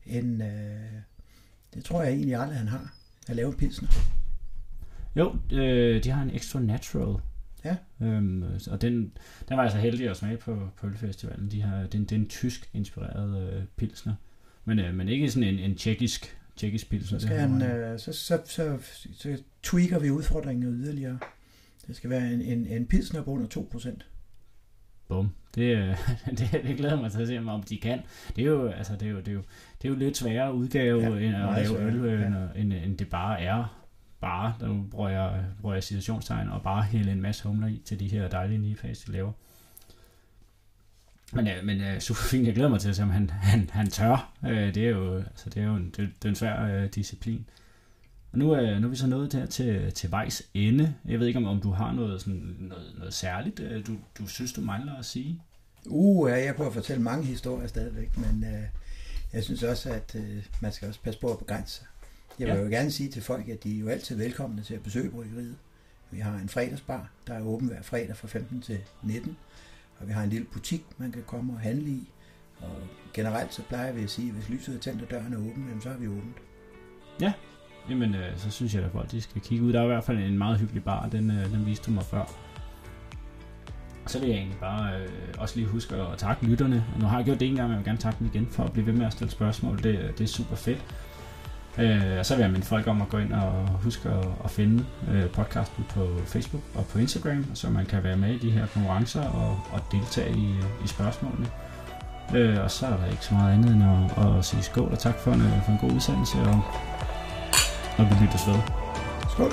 en... Øh, det tror jeg egentlig aldrig, han har. At lave en pilsner. Jo, øh, de har en extra natural. Ja. Øhm, og den, den var jeg så heldig at smage på, på Ølfestivalen. De har, den, det er en tysk inspireret øh, pilsner. Men, øh, men ikke sådan en, en tjekkisk, tjekkisk pilsner. Så, skal han, øh, så, så, så, så tweaker vi udfordringen yderligere. Det skal være en, en, en pilsner på under 2%. Bum. Det, øh, det, det glæder mig til at se, om de kan. Det er jo, altså, det er jo, det er jo, det er jo lidt sværere udgave Ja, end at lave øl, øh, ja. end, end, end det bare er. Bare, der bruger jeg, bruger jeg citationstegn, og bare hælde en masse humler i til de her dejlige nipas, de laver. Men, øh, men øh, super fint, jeg glæder mig til at se, om han, han, han tør. Øh, det er jo, altså, det er jo en, det, det er en svær øh, disciplin. Og nu, øh, nu er vi så nået der til, til vejs ende. Jeg ved ikke, om, om du har noget, sådan, noget, noget særligt, øh, du, du synes, du mangler at sige? Uh, ja, jeg kunne fortælle mange historier stadigvæk, men øh, jeg synes også, at øh, man skal også passe på at begrænse sig. Jeg vil Ja. jo gerne sige til folk, at de er jo altid velkomne til at besøge bryggeriet. Vi har en fredagsbar, der er åben hver fredag fra 15 til 19, og vi har en lille butik, man kan komme og handle i. Og generelt så plejer vi at sige, at hvis lyset er tændt og døren er åben, så har vi åbent. Jamen, øh, så synes jeg da, at folk de skal kigge ud. Der er i hvert fald en meget hyggelig bar, den, øh, den viste du mig før. Så vil jeg egentlig bare øh, også lige huske at takke lytterne. Nu har jeg gjort det en gang, men jeg vil gerne takke dem igen for at blive ved med at stille spørgsmål. Det, det er super fedt. Øh, og så vil jeg minde folk om at gå ind og huske at, at finde øh, podcasten på Facebook og på Instagram, så man kan være med i de her konkurrencer og, og deltage i, i spørgsmålene. Øh, og så er der ikke så meget andet end at, at sige skål og tak for en, øh, for en god udsendelse. Og når vi lyttes ved. Skål.